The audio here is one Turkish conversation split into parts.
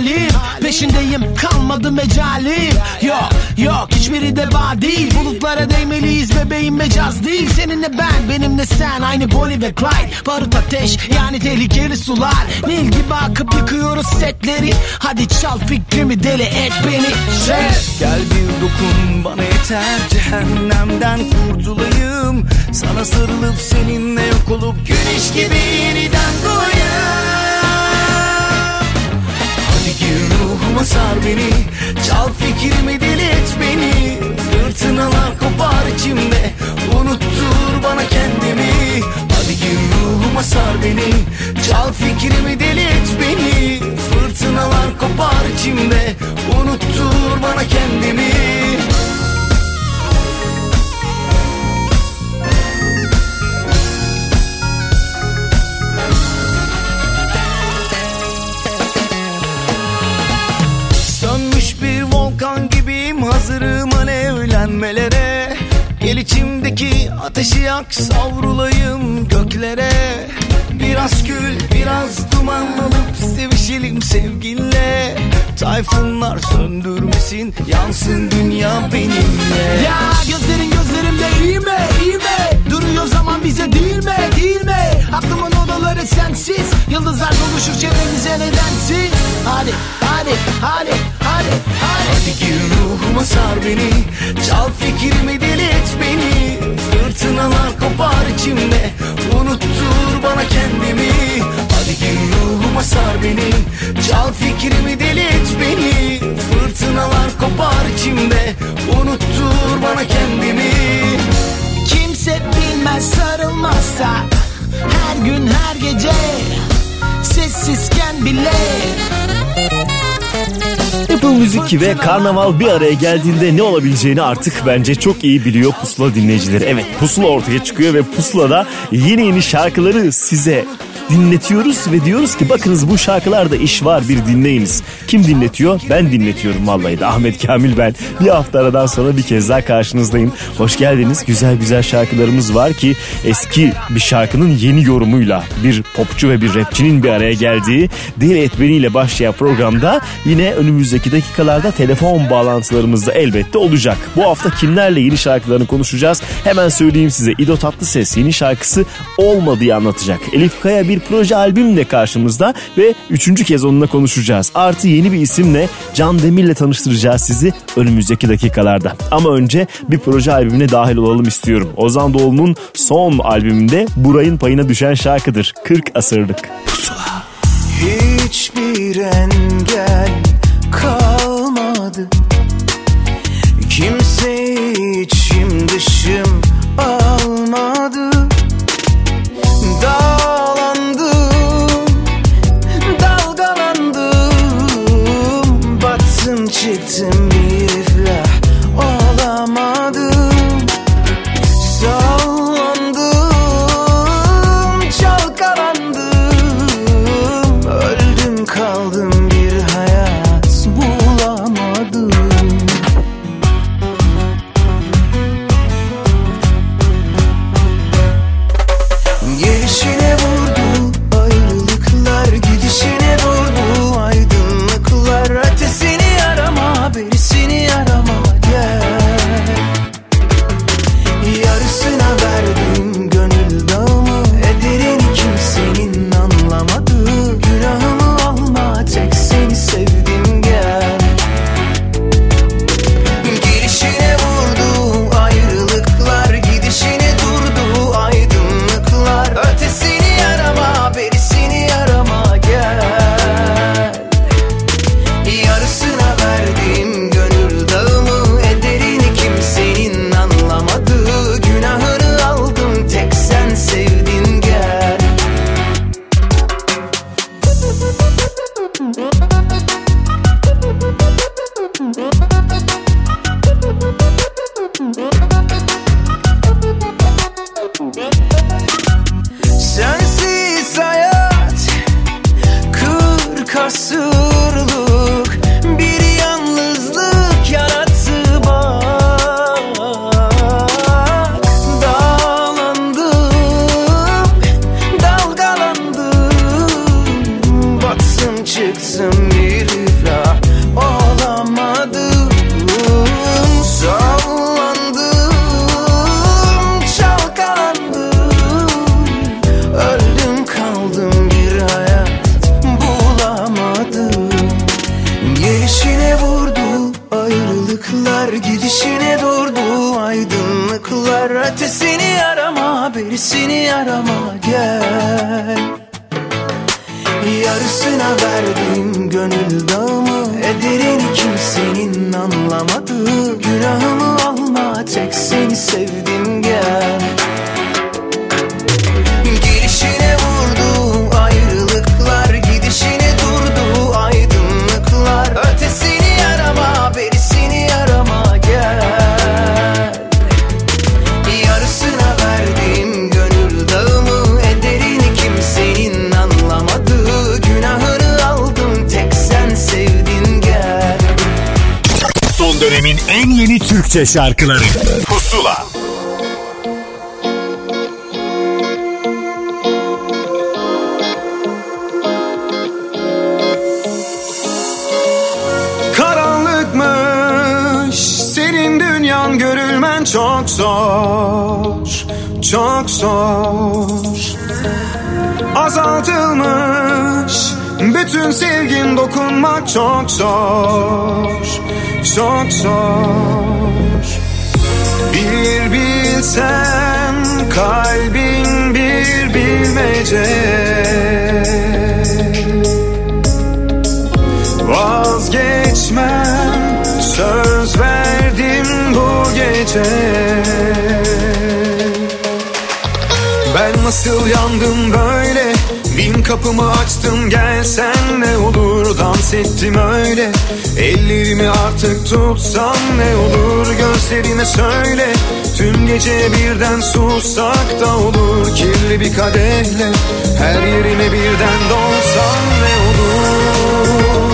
halim. Peşindeyim kalmadı mecalim. Yok yok hiçbiri de bağ değil. Bulutlara değmeliyiz bebeğim mecaz değil. Seninle ben benimle sen aynı Bonnie ve Clyde. Barut ateş yani tehlikeli sular. Nil gibi akıp yıkıyoruz setleri. Hadi çal fikrimi deli et beni. Ses. Gel bir dokun bana yeter. Cehennemden kurtulayım. Sana sarılıp seninle yok olup güneş gibi yeniden doğayım ruhuma sar beni. Çal fikrimi deli et beni. Fırtınalar kopar içimde. Unuttur bana kendimi. Hadi gir ruhuma sar beni. Çal fikrimi deli et beni. Fırtınalar kopar içimde. Unuttur bana kendimi gibiyim hazırım alevlenmelere Gel içimdeki ateşi yak savrulayım göklere. Biraz kül biraz duman alıp sevişelim sevginle Tayfunlar söndürmesin yansın dünya benimle. Ya gözlerin gözlerimde iyi mi iyi mi? Duruyor zaman bize değil mi değil mi? Aklımın odaları sensiz. Yıldızlar doluşur çevremize nedensiz. Hadi hadi hadi hadi hadi. Hadi gir ruhuma sar beni. Çal fikrimi deli et beni. Fırtınalar kopar içimde. Unuttur bana kendimi. Hadi gir ruhuma sar beni. Çal fikrimi deli et beni. Fırtınalar kopar içimde. Unuttur bana kendimi. Kimse bilmez sarılmazsa Her gün her gece Sessizken bile Apple Müzik ve Karnaval bir araya geldiğinde ne olabileceğini artık bence çok iyi biliyor Pusula dinleyicileri. Evet Pusula ortaya çıkıyor ve Pusula'da yeni yeni şarkıları size dinletiyoruz ve diyoruz ki bakınız bu şarkılarda iş var bir dinleyiniz. Kim dinletiyor? Ben dinletiyorum vallahi de Ahmet Kamil ben. Bir hafta aradan sonra bir kez daha karşınızdayım. Hoş geldiniz. Güzel güzel şarkılarımız var ki eski bir şarkının yeni yorumuyla bir popçu ve bir rapçinin bir araya geldiği Deli Etbeni'yle başlayan programda yine önümüzdeki dakikalarda telefon bağlantılarımız da elbette olacak. Bu hafta kimlerle yeni şarkılarını konuşacağız? Hemen söyleyeyim size. İdo Tatlıses yeni şarkısı olmadığı anlatacak. Elif Kaya bir proje albümle karşımızda ve üçüncü kez onunla konuşacağız. Artı yeni bir isimle Can Demir'le tanıştıracağız sizi önümüzdeki dakikalarda. Ama önce bir proje albümüne dahil olalım istiyorum. Ozan Doğulu'nun son albümünde Buray'ın payına düşen şarkıdır. 40 asırlık. Hiçbir engel şarkıları. Pusula. Karanlıkmış senin dünyan görülmen çok zor Çok zor. Azaltılmış bütün sevgin dokunmak çok zor Çok zor Bir bilsen kalbin bir bilmece. Vazgeçmem söz verdim bu gece. Ben nasıl yandım böyle Bin kapımı açtım gelsen ne olur? Dans ettim öyle. Ellerimi artık tutsan ne olur? Gözlerime söyle. Tüm gece birden sussak da olur. Kirli bir kadehle Her yerime birden dolsan ne olur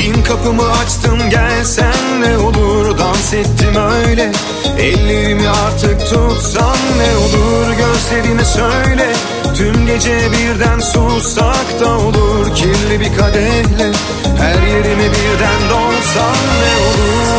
Bin kapımı açtım gelsen ne olur. Dans ettim öyle. Ellerimi artık tutsan ne olur. Gözlerime söyle. Tüm gece birden sussak da olur. Kirli bir kadehle Her yerimi birden dolsan ne olur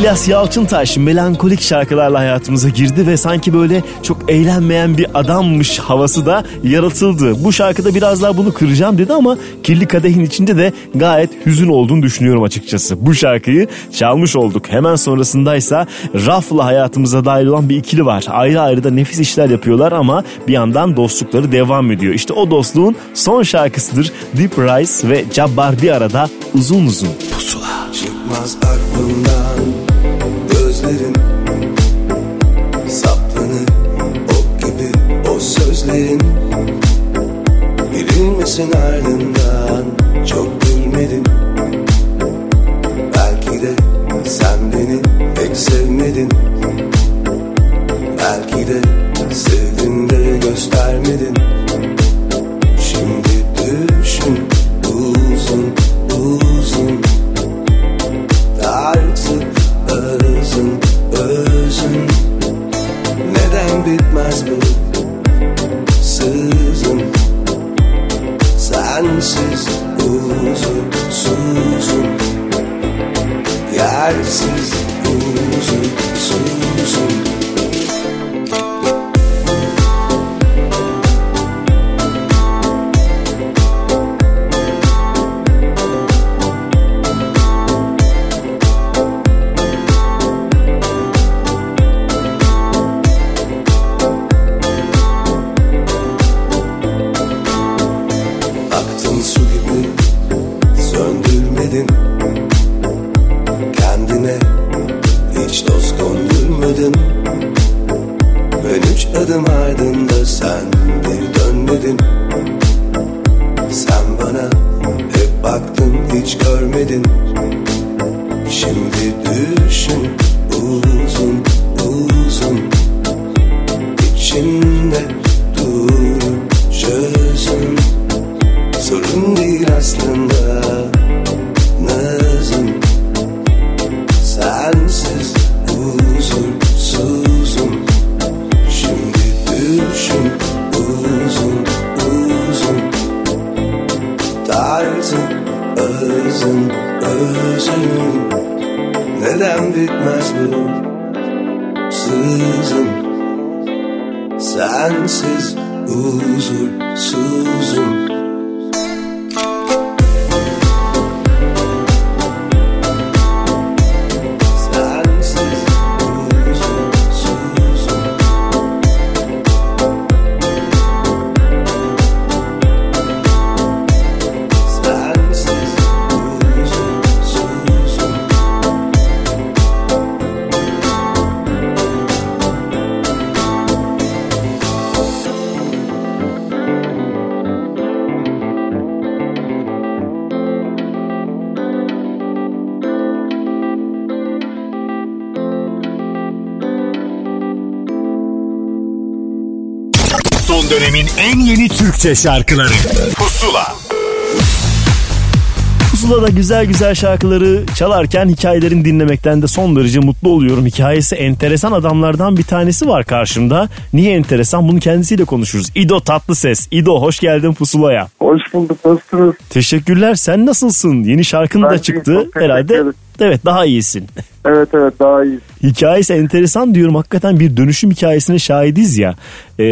İlyas Yalçıntaş melankolik şarkılarla hayatımıza girdi ve sanki böyle çok eğlenmeyen bir adammış havası da yaratıldı. Bu şarkıda biraz daha bunu kıracağım dedi ama Kirli Kadeh'in içinde de gayet hüzün olduğunu düşünüyorum açıkçası. Bu şarkıyı çalmış olduk. Hemen sonrasındaysa Raf'la hayatımıza dahil olan bir ikili var. Ayrı ayrı da nefis işler yapıyorlar ama bir yandan dostlukları devam ediyor. İşte o dostluğun son şarkısıdır Deep Rise ve Cabbar bir arada uzun uzun. Pusula. Çıkmaz aklımdan Bilinmesin ardından çok bilmedim. Belki de sen beni pek sevmedin. Belki de sevdin de göstermedin. Şimdi düşün uzun uzun. Artık özün özün. Neden bitmez bu Türkçe şarkıları Pusula Pusula'da güzel güzel şarkıları çalarken hikayelerini dinlemekten de son derece mutlu oluyorum. Hikayesi enteresan adamlardan bir tanesi var karşımda. Niye enteresan bunu kendisiyle konuşuruz. İdo Tatlıses. İdo hoş geldin Pusula'ya. Hoş bulduk. Nasılsınız? Teşekkürler. Sen nasılsın? Yeni şarkın Ben da çıktı. Herhalde evet daha iyisin. Evet evet daha iyi. Hikayesi enteresan diyorum. Hakikaten bir dönüşüm hikayesine şahidiz ya. Ee,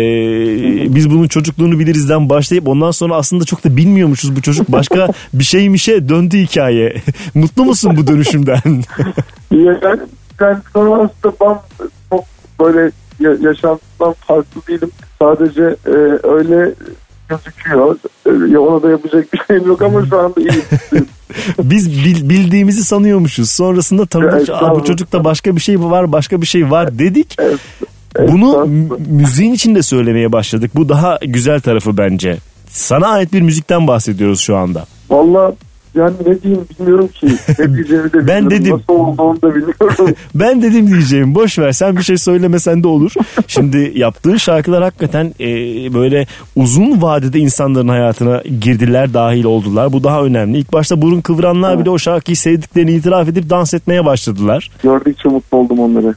biz bunun çocukluğunu bilirizden başlayıp ondan sonra aslında çok da bilmiyormuşuz bu çocuk. Başka bir şeymişe döndü hikaye. Mutlu musun bu dönüşümden? Ben sonra aslında ben çok böyle ya- yaşantımdan farklı değilim. Sadece e, öyle gözüküyor. E, ya ona da yapacak bir şeyim yok ama şu anda iyi. Biz bil- bildiğimizi sanıyormuşuz. Sonrasında Aa, bu çocukta başka bir şey var başka bir şey var dedik. Evet, Bunu müziğin içinde söylemeye başladık. Bu daha güzel tarafı bence. Sana ait bir müzikten bahsediyoruz şu anda. Valla yani ne diyeyim bilmiyorum ki. Ne diyeceğimi de Ben dedim. Nasıl olduğunu da bilmiyorum. Ben dedim diyeceğim boş ver sen bir şey söylemesen de olur. Şimdi yaptığın şarkılar hakikaten e, böyle uzun vadede insanların hayatına girdiler dahil oldular. Bu daha önemli. İlk başta burun kıvranlar bile o şarkıyı sevdiklerini itiraf edip dans etmeye başladılar. Gördükçe mutlu oldum onları.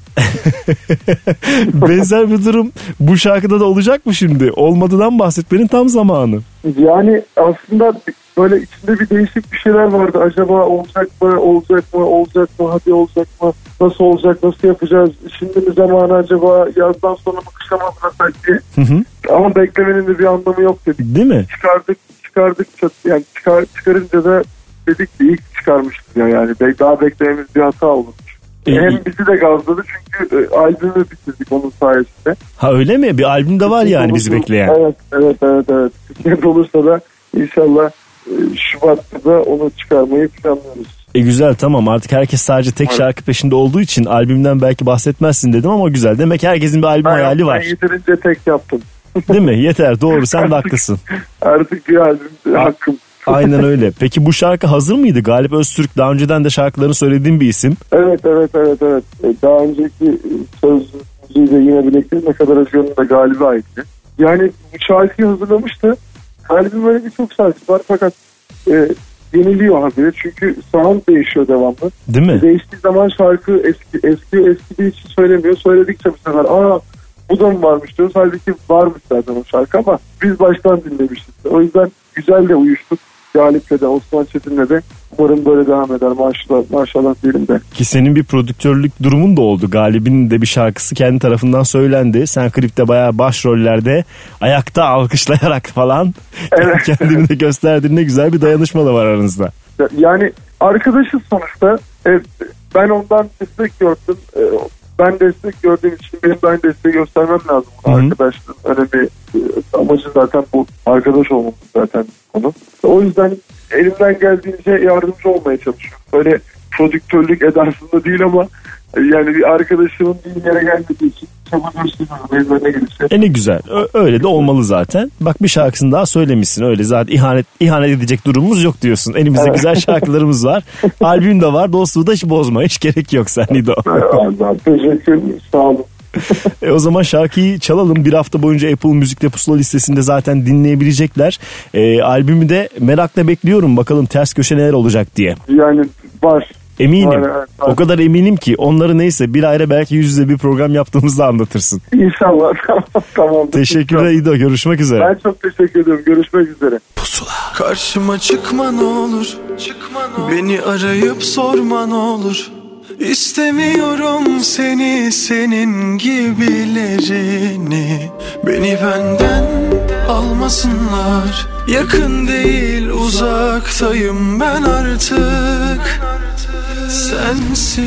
Benzer bir durum bu şarkıda da olacak mı şimdi? Olmadığından bahsetmenin tam zamanı. Yani aslında böyle içinde bir değişik bir şeyler vardı. Acaba olacak mı, olacak mı, olacak mı, hadi olacak mı, nasıl olacak, nasıl yapacağız, şimdi mi zamanı acaba, yazdan sonra mı kışa mı diye. Hı hı. Ama beklemenin de bir anlamı yok dedik. Değil mi? Çıkardık, çıkardık, yani çıkar, çıkarınca da dedik ki ilk çıkarmıştık ya yani. Daha beklememiz bir hata olmuş. E, Hem bizi de gazladı çünkü e, albümü bitirdik onun sayesinde. Ha öyle mi? Bir albüm de var yani bizi bekleyen. Evet, evet, evet, evet. Kısmet olursa da inşallah e, Şubat'ta da onu çıkarmayı planlıyoruz. E güzel tamam artık herkes sadece tek şarkı peşinde olduğu için albümden belki bahsetmezsin dedim ama güzel. Demek herkesin bir albüm hayali var. Ben yeterince tek yaptım. Değil mi? Yeter doğru sen de haklısın. Artık bir albüm hakkım. Aynen öyle. Peki bu şarkı hazır mıydı? Galip Öztürk daha önceden de şarkılarını söylediğim bir isim. Evet, evet, evet, evet. E, Daha önceki söz müziğiyle yine birlikte ne kadar acıyonun da galibi aitti. Yani bu şarkıyı hazırlamıştı. Kalbim böyle birçok şarkı var fakat e, yeniliyor habire. Çünkü sound değişiyor devamlı. Değil mi? Değiştiği zaman şarkı eski eski eski için söylemiyor. Söyledikçe bu sefer aa bu da mı varmış diyoruz. Halbuki varmış zaten o şarkı ama biz baştan dinlemiştik. O yüzden güzel de uyuştuk. Galip'le de Osman Çetin'le de umarım böyle devam eder maşallah, maşallah diyelim de. Ki senin bir prodüktörlük durumun da oldu. Galip'in de bir şarkısı kendi tarafından söylendi. Sen klipte bayağı başrollerde ayakta alkışlayarak falan Evet. kendini de gösterdin. Ne güzel bir dayanışma da var aranızda. Yani arkadaşız sonuçta. E, ben ondan destek gördüm. Ben destek gördüğüm için benim de aynı desteği göstermem lazım. Hı hı. Arkadaşlığın önemi e, amacı zaten bu. Arkadaş olmamız zaten konu. O yüzden elimden geldiğince yardımcı olmaya çalışıyorum. Böyle prodüktörlük edasında değil ama yani bir arkadaşımın bir yere gelmediği için çaba gösteriyorum. E ne güzel. Ö- öyle de olmalı zaten. Bak bir şarkısını daha söylemişsin. Öyle zaten ihanet ihanet edecek durumumuz yok diyorsun. Elimizde güzel şarkılarımız var. Albüm de var. Dostluğu da hiç bozma. Hiç gerek yok sen İdo. Allah teşekkür ederim. Sağ olun. E o zaman şarkıyı çalalım. Bir hafta boyunca Apple Müzik'te pusula listesinde zaten dinleyebilecekler. E, albümü de merakla bekliyorum. Bakalım ters köşe neler olacak diye. Yani var. Eminim. Var, evet, var. O kadar eminim ki onları neyse bir ayrı belki yüz yüze bir program yaptığımızda anlatırsın. İnşallah. tamam. Teşekkürler İdo. Görüşmek üzere. Ben çok teşekkür ediyorum. Görüşmek üzere. Karşıma çıkma ne olur Beni arayıp sorma ne olur İstemiyorum seni senin gibilerini Beni benden almasınlar Yakın değil uzaktayım ben artık Sensiz.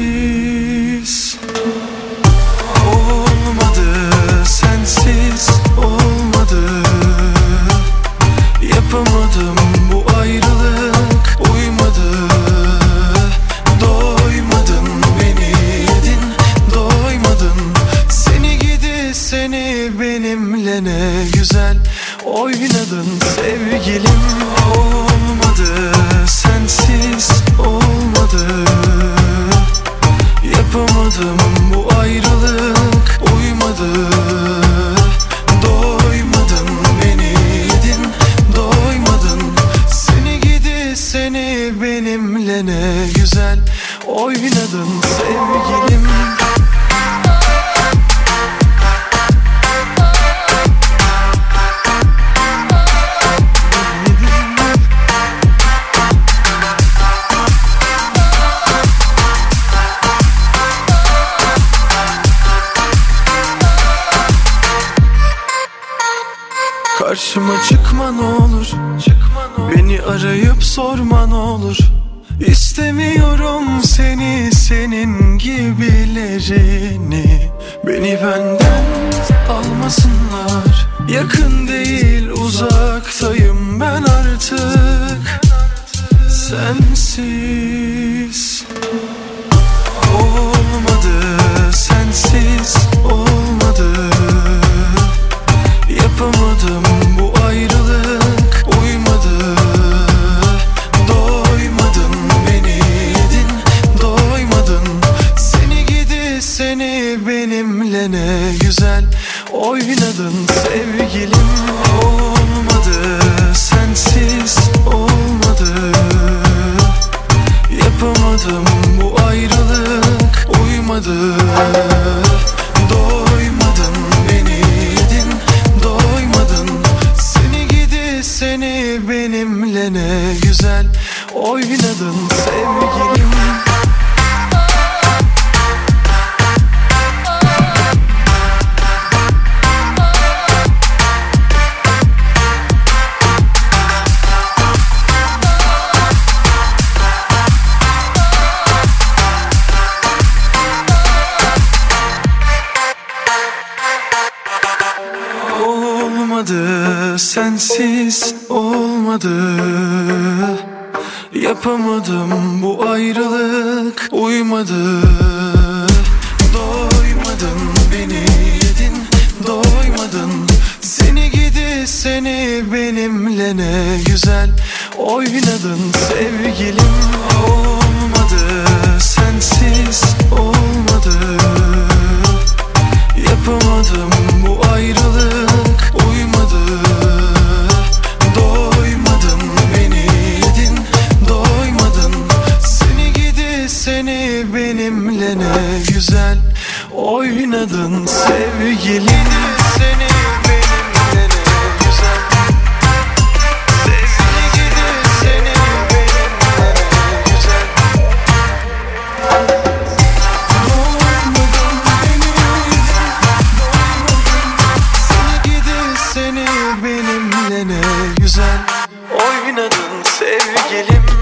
Olmadı sensiz olmadı. Yapamadım sevgilim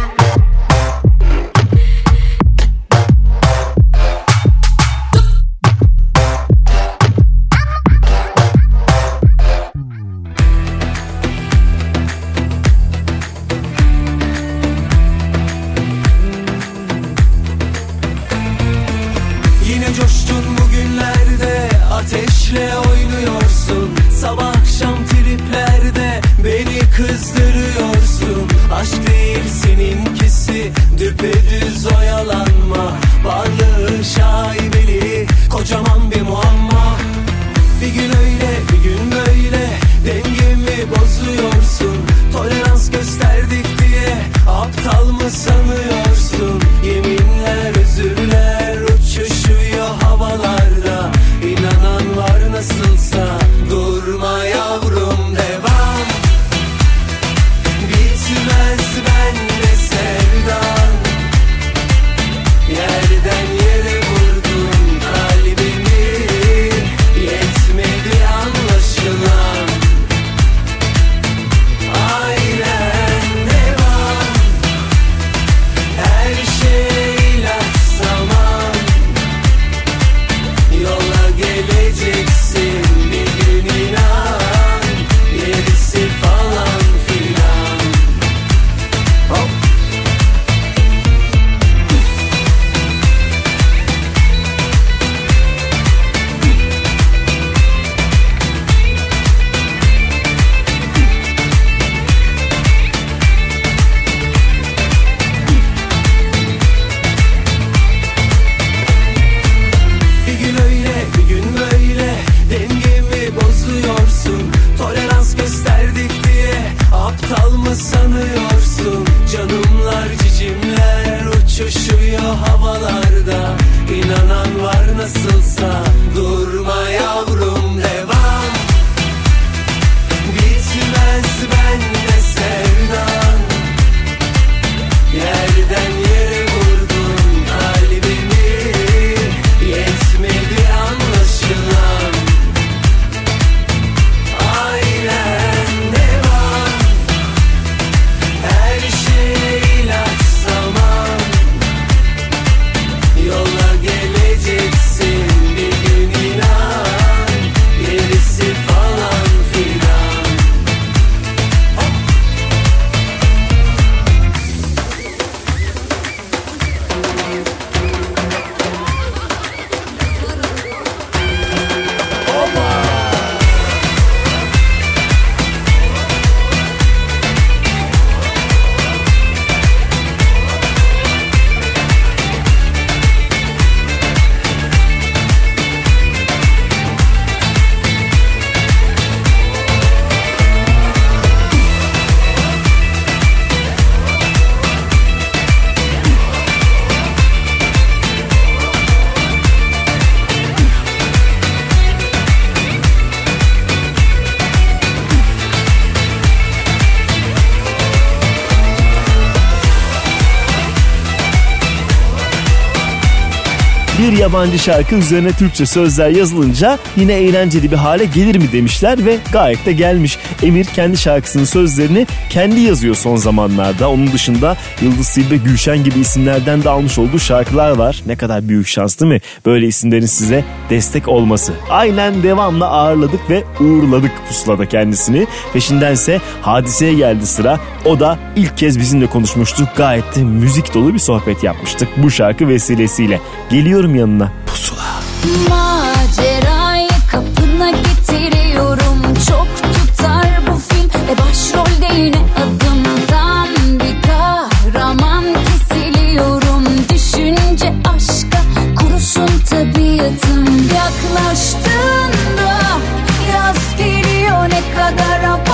Bir yabancı şarkı üzerine Türkçe sözler yazılınca yine eğlenceli bir hale gelir mi demişler ve gayet de gelmiş. Emir kendi şarkısının sözlerini kendi yazıyor son zamanlarda. Onun dışında Yıldız Silbe, Gülşen gibi isimlerden de almış olduğu şarkılar var. Ne kadar büyük şans değil mi? Böyle isimlerin size destek olması. Aynen devamla ağırladık ve uğurladık pusulada kendisini. Peşindense hadiseye geldi sıra. O da ilk kez bizimle konuşmuştuk. Gayet de müzik dolu bir sohbet yapmıştık bu şarkı vesilesiyle. Geliyorum yanına. Pusula. Macerayı kapına getiriyorum Çok tutar bu film ve başrolde yine adımdan Bir kahraman kesiliyorum Düşünce aşka kurusun tabiatım Yaklaştığında yaz geliyor Ne kadar abartsam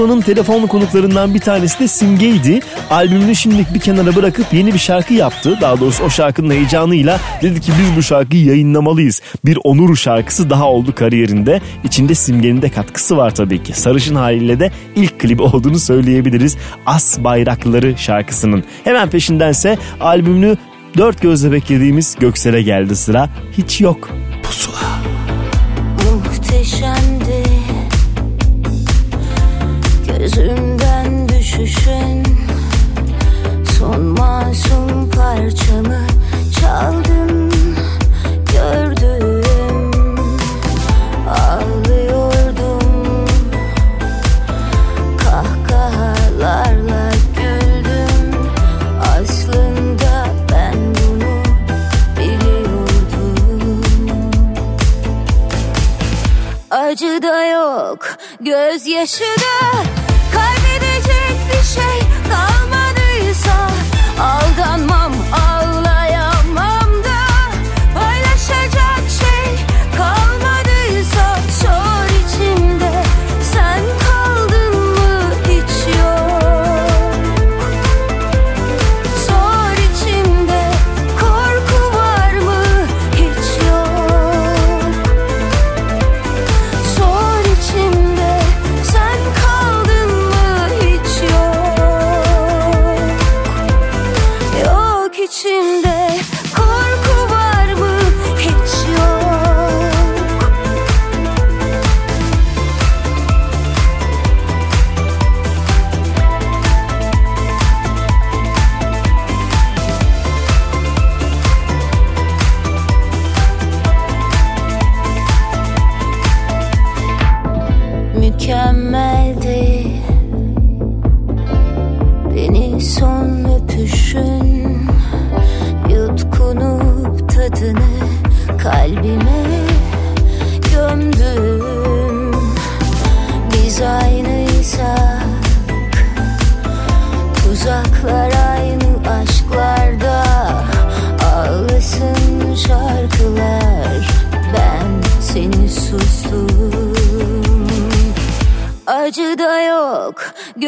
Ablo'nun telefonlu konuklarından bir tanesi de Simge'ydi. Albümünü şimdilik bir kenara bırakıp yeni bir şarkı yaptı. Daha doğrusu o şarkının heyecanıyla dedi ki biz bu şarkıyı yayınlamalıyız. Bir onur şarkısı daha oldu kariyerinde. İçinde Simge'nin de katkısı var tabii ki. Sarışın haliyle de ilk klibi olduğunu söyleyebiliriz. As Bayrakları şarkısının. Hemen peşindense albümünü dört gözle beklediğimiz Göksel'e geldi sıra. Hiç yok gözyaşı da Kaybedecek bir şey kalmadıysa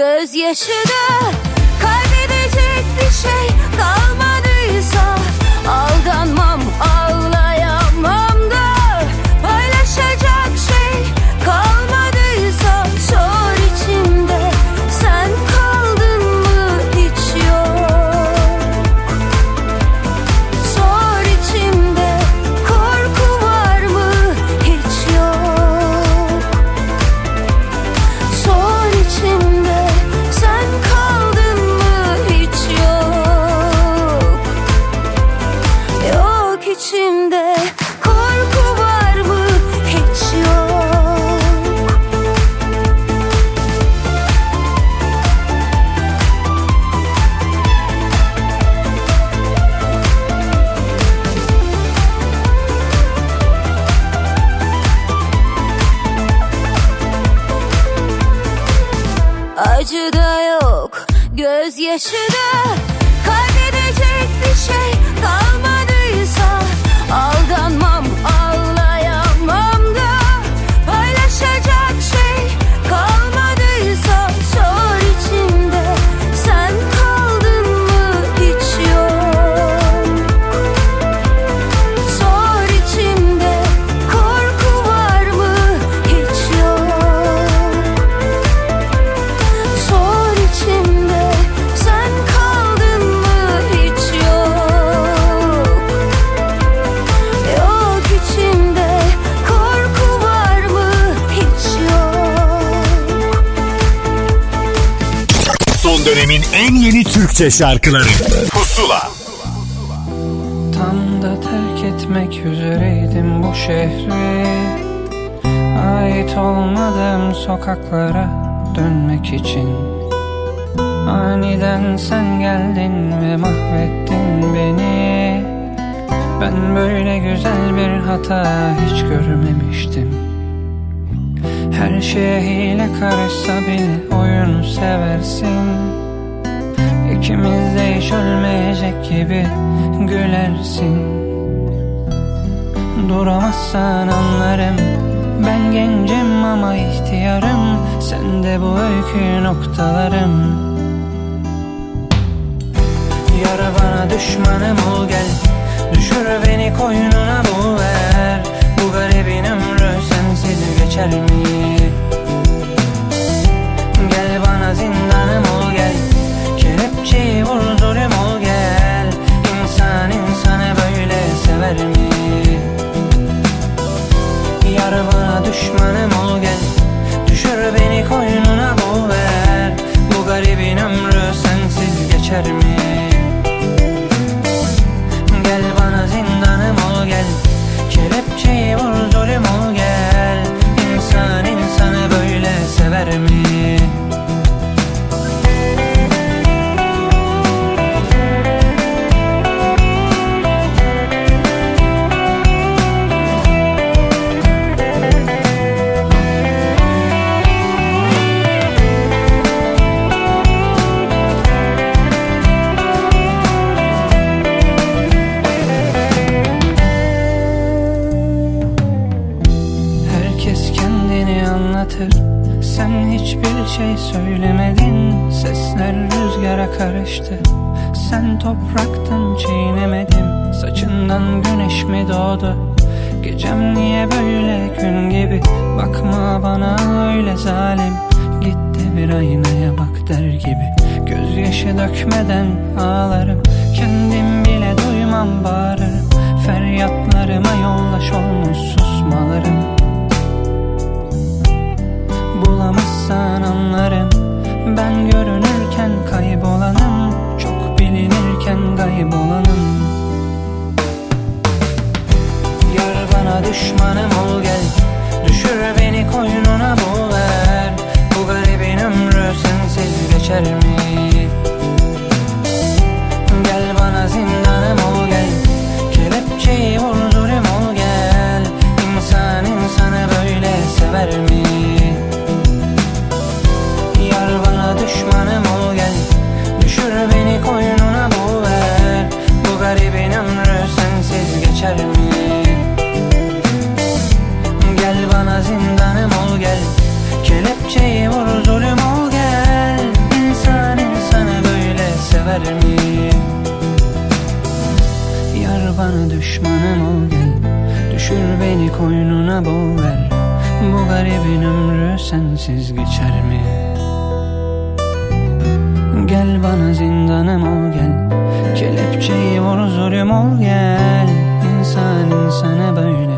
gözyaşı da Kaybedecek bir şey Dönemin en yeni Türkçe şarkıları. Pusula. Tam da terk etmek üzereydim bu şehri. Ait olmadığım sokaklara dönmek için. Aniden sen geldin ve mahvettin beni. Ben böyle güzel bir hata hiç görmemiştim Her şeye hile karışsa bile oyunu seversin. İkimiz de hiç ölmeyecek gibi gülersin. Duramazsan anlarım. Ben gencim ama ihtiyarım. Sen de bu öykü noktalarım. Yara bana düşmanım ol gel. Düşür beni koynuna bul ver. Bu garibin ömrü geçer mi? Gel bana zindanım ol gel Kelepçeyi vur zulüm ol gel İnsan insanı böyle sever mi? Yar bana düşmanım ol gel Düşür beni koynuna bul ver Bu garibin ömrü sensiz geçer mi? Karıştı. Sen topraktın çiğnemedim. Saçından güneş mi doğdu? Gecem niye böyle gün gibi? Bakma bana öyle zalim. Git de bir aynaya bak der gibi. Gözyaşı dökmeden ağlarım. Kendim bile duymam bağırırım. Feryatlarıma yollaş olmuş susmalarım. Bulamazsan anlarım Ben görünürken kaybolanım. Çok bilinirken kaybolanım. Yar bana düşmanım ol gel. Düşür beni koynuna boğar Bu garibin ömrü sensiz geçer mi? Gel bana zindanım ol gel. Kelepçeyi vur düşmanım ol gel Düşür beni koynuna boğar Bu garibin ömrü sensiz geçer mi? Gel bana zindanım ol gel Kelepçeyi vur zulüm ol gel İnsan insanı böyle?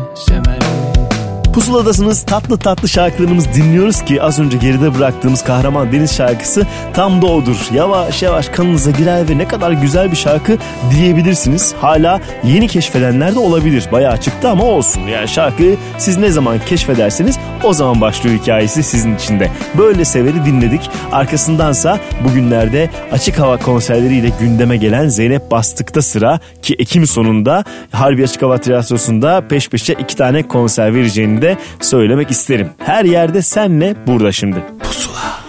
Pusuladasınız tatlı tatlı şarkılarımız dinliyoruz ki az önce geride bıraktığımız Kahraman Deniz şarkısı tam da odur. Yavaş yavaş kanınıza girer ve ne kadar güzel bir şarkı diyebilirsiniz. Hala yeni keşfedenler de olabilir. Bayağı çıktı ama olsun. Yani şarkıyı siz ne zaman keşfederseniz o zaman başlıyor hikayesi sizin için de. Böyle severi dinledik. Arkasındansa bugünlerde açık hava konserleriyle gündeme gelen Zeynep Bastık'ta sıra ki Ekim sonunda Harbi Açık Hava Tiyatrosu'nda peş peşe iki tane konser vereceğini de söylemek isterim. Her yerde senle burada şimdi. Pusula.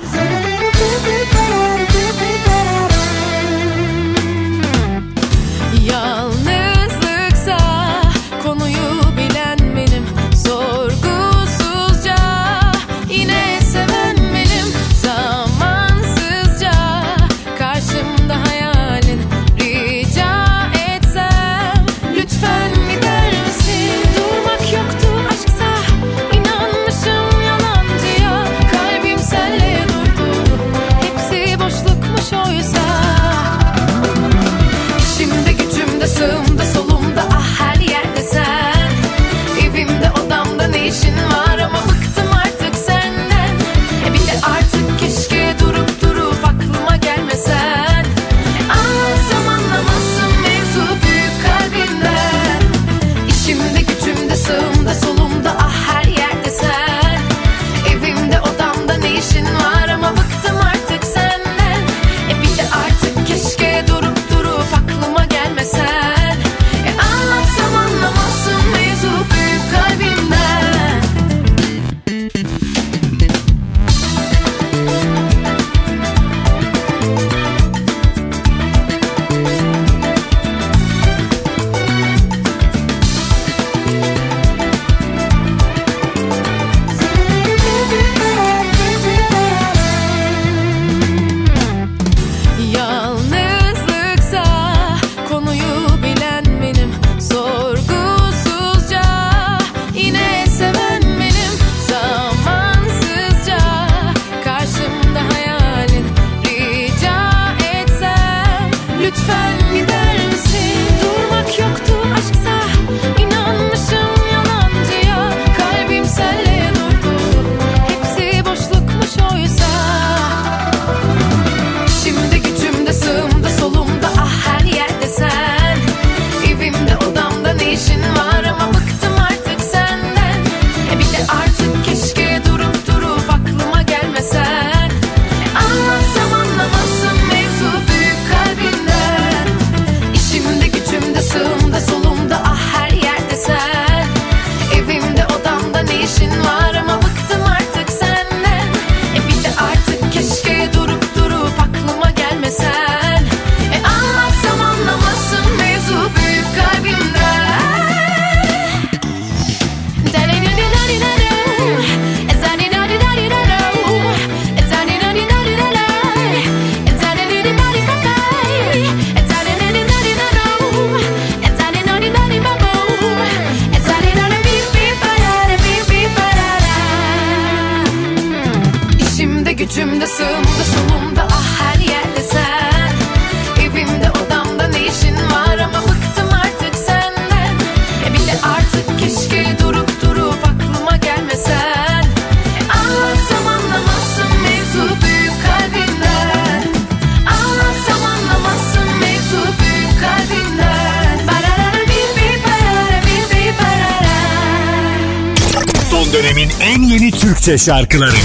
Türkçe şarkıları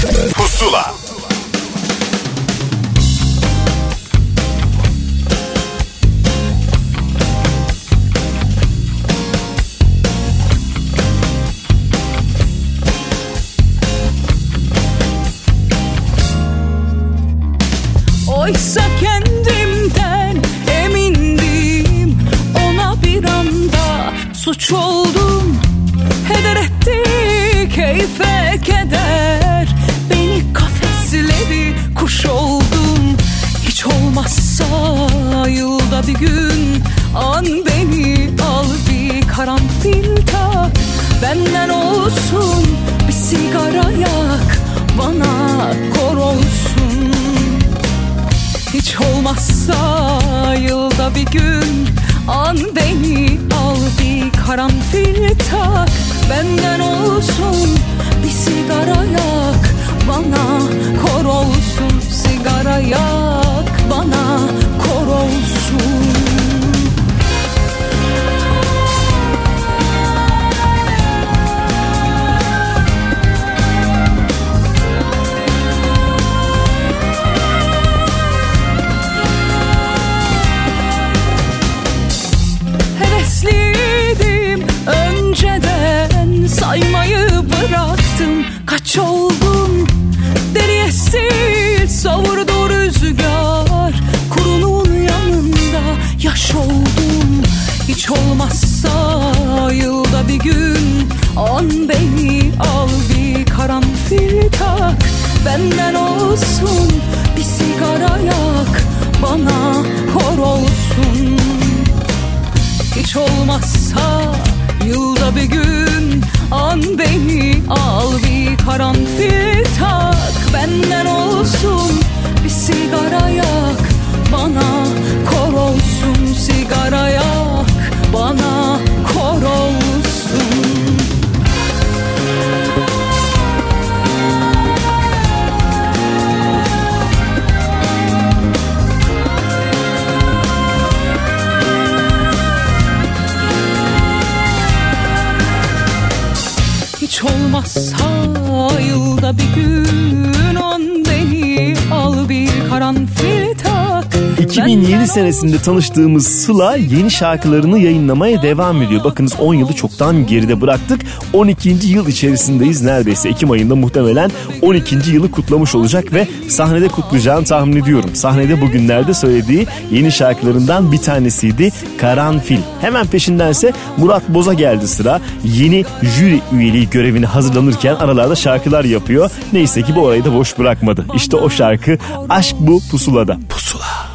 2007 senesinde tanıştığımız Sıla yeni şarkılarını yayınlamaya devam ediyor. Bakınız 10 yılı çoktan geride bıraktık. 12. yıl içerisindeyiz. Neredeyse Ekim ayında muhtemelen 12. yılı kutlamış olacak ve sahnede kutlayacağını tahmin ediyorum. Sahnede bugünlerde söylediği yeni şarkılarından bir tanesiydi Karanfil. Hemen peşindense Murat Boz'a geldi sıra. Yeni jüri üyeliği görevini hazırlanırken aralarda şarkılar yapıyor. Neyse ki bu orayı da boş bırakmadı. İşte o şarkı Aşk Bu Pusula'da. Pusula.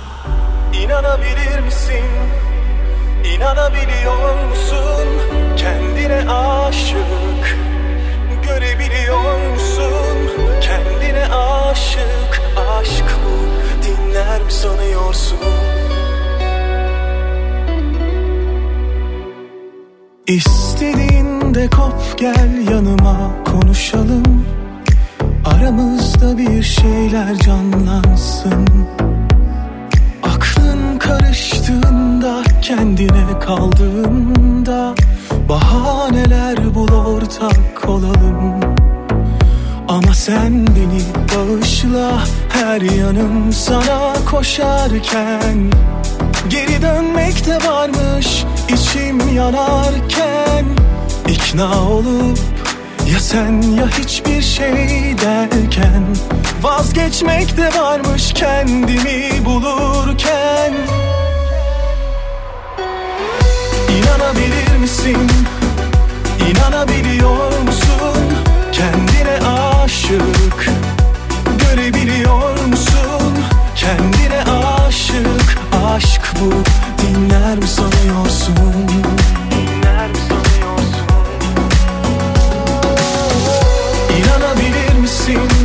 İnanabilir misin? İnanabiliyor musun? Kendine aşık Görebiliyor musun? Kendine aşık Aşk bu dinler mi sanıyorsun? İstediğinde kop gel yanıma konuşalım Aramızda bir şeyler canlansın karıştığında kendine kaldığında Bahaneler bul ortak olalım. Ama sen beni bağışla her yanım sana koşarken. Geri dönmek de varmış içim yanarken. İkna olup ya sen ya hiçbir şey derken Vazgeçmek de varmış kendimi bulurken İnanabilir misin? İnanabiliyor musun? Kendine aşık Görebiliyor musun? Kendine aşık Aşk bu dinler mi sanıyorsun? Dinler mi sanıyorsun? İnanabilir misin?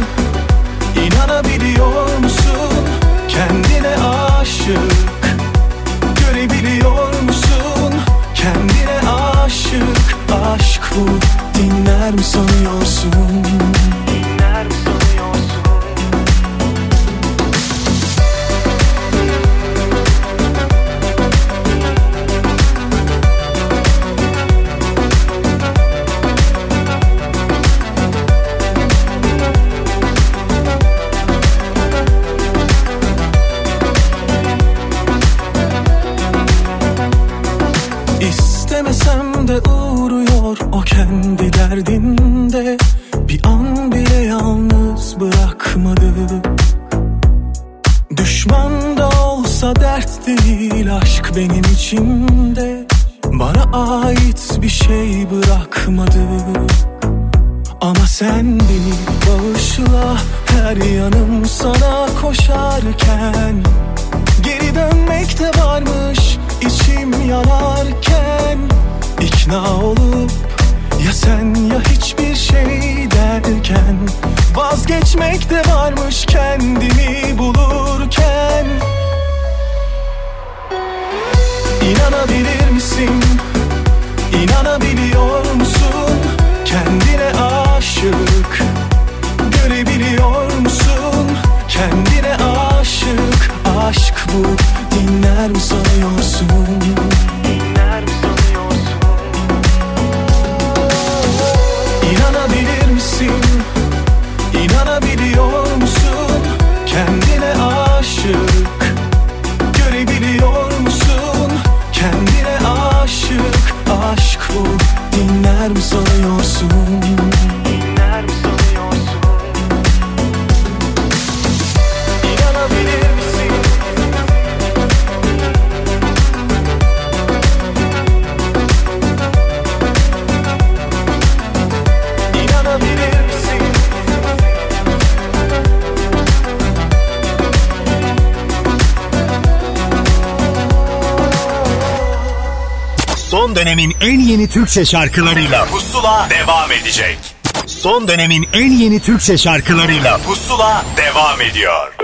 Dönemin en yeni Türkçe şarkılarıyla Pusula devam edecek. Son dönemin en yeni Türkçe şarkılarıyla Pusula devam ediyor.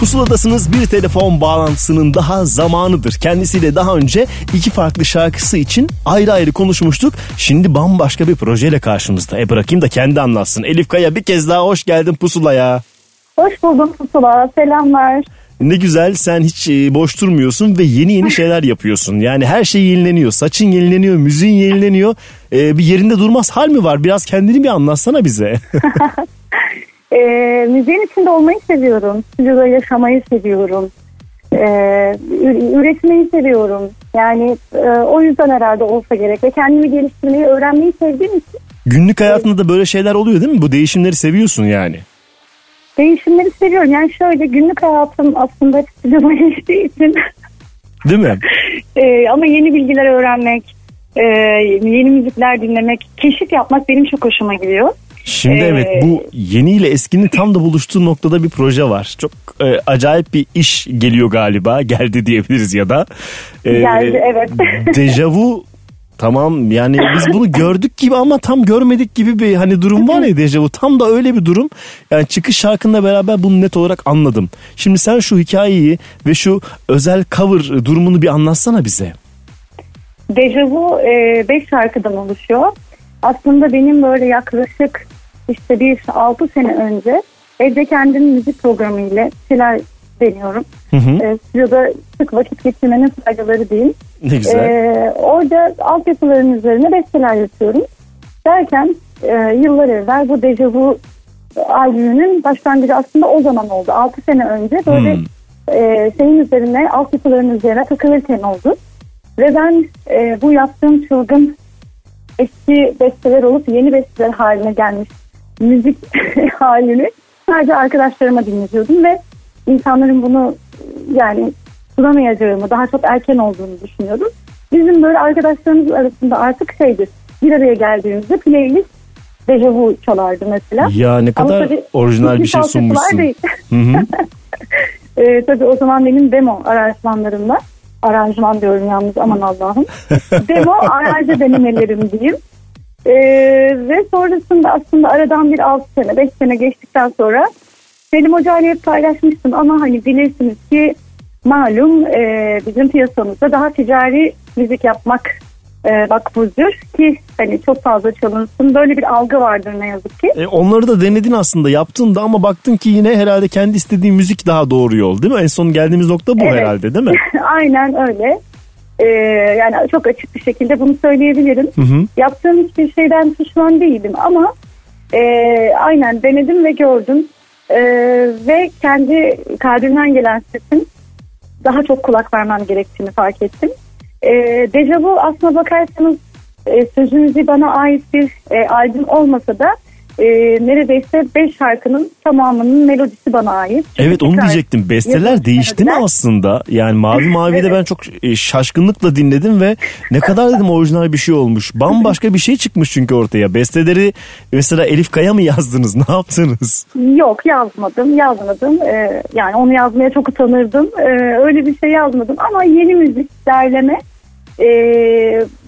Pusuladasınız bir telefon bağlantısının daha zamanıdır. Kendisiyle daha önce iki farklı şarkısı için ayrı ayrı konuşmuştuk. Şimdi bambaşka bir projeyle karşımızda. E bırakayım da kendi anlatsın. Elif Kaya bir kez daha hoş geldin Pusula'ya. Hoş buldum Pusula. Selamlar. Ne güzel sen hiç e, boş durmuyorsun ve yeni yeni şeyler yapıyorsun. Yani her şey yenileniyor. Saçın yenileniyor, müziğin yenileniyor. E, bir yerinde durmaz hal mi var? Biraz kendini bir anlatsana bize. Ee, müziğin içinde olmayı seviyorum. Stüdyoda yaşamayı seviyorum. Ee, ü- üretmeyi seviyorum. Yani e, o yüzden herhalde olsa gerek. Ve kendimi geliştirmeyi, öğrenmeyi sevdiğim için Günlük hayatında da böyle şeyler oluyor değil mi? Bu değişimleri seviyorsun yani. Değişimleri seviyorum. Yani şöyle günlük hayatım aslında stüdyoda geçtiği için Değil mi? e, ama yeni bilgiler öğrenmek, e, yeni müzikler dinlemek, keşif yapmak benim çok hoşuma gidiyor. Şimdi Ee, evet bu yeni ile eskinin tam da buluştuğu noktada bir proje var. Çok e, acayip bir iş geliyor galiba. Geldi diyebiliriz ya da. Ee, Geldi, evet. Dejavu tamam yani biz bunu gördük gibi ama tam görmedik gibi bir hani durum var ya dejavu. Tam da öyle bir durum. Yani çıkış şarkınla beraber bunu net olarak anladım. Şimdi sen şu hikayeyi ve şu özel cover durumunu bir anlatsana bize. Dejavu 5 şarkıdan oluşuyor. Aslında benim böyle yaklaşık işte bir 6 sene önce evde kendim müzik programı ile şeyler deniyorum. Hı hı. E, stüdyoda sık vakit geçirmenin faydaları değil. Ne güzel. E, orada altyapıların üzerine besteler yapıyorum. Derken e, yıllar evvel bu Dejavu albümünün başlangıcı aslında o zaman oldu. 6 sene önce böyle Hmm. e, şeyin üzerine, altyapıların üzerine takılırken oldu. Ve ben e, bu yaptığım çılgın eski besteler olup yeni besteler haline gelmiş müzik halini sadece arkadaşlarıma dinletiyordum ve insanların bunu yani sunamayacağımı daha çok erken olduğunu düşünüyordum. Bizim böyle arkadaşlarımız arasında artık şeydir bir araya geldiğimizde playlist dejavu çalardı mesela. Ya ne Ama kadar tabii orijinal bir şey sunmuşsun. değil. Hı hı. Ee, tabii o zaman benim demo aranjmanlarımla aranjman diyorum yalnız aman Allah'ım. demo aranje denemelerim diyeyim. Ee, ve sonrasında aslında aradan bir 6 sene 5 sene geçtikten sonra Selim Hoca ile hep paylaşmıştım ama hani bilirsiniz ki malum e, bizim piyasamızda daha ticari müzik yapmak e, makbuldür ki hani çok fazla çalınsın böyle bir algı vardır ne yazık ki. E, onları da denedin aslında yaptın da ama baktın ki yine herhalde kendi istediğin müzik daha doğru yol değil mi? En son geldiğimiz nokta bu Evet. herhalde değil mi? Aynen öyle. Ee, yani çok açık bir şekilde bunu söyleyebilirim. Hı hı. Yaptığım hiçbir şeyden pişman değilim ama e, aynen denedim ve gördüm. E, ve kendi kalbimden gelen sesin daha çok kulak vermem gerektiğini fark ettim. E, Dejavu aslına bakarsanız e, sözünüzü bana ait bir e, albüm olmasa da e, neredeyse 5 şarkının tamamının melodisi bana ait. Çünkü Evet onu diyecektim. Besteler değişti mi aslında? Yani Mavi Mavi'de ben çok e, şaşkınlıkla dinledim ve ne kadar dedim orijinal bir şey olmuş. Bambaşka bir şey çıkmış çünkü ortaya. Besteleri mesela Elif Kaya mı yazdınız? Ne yaptınız? Yok yazmadım yazmadım Ee, yani onu yazmaya çok utanırdım Ee, öyle bir şey yazmadım ama yeni müzik derleme ee,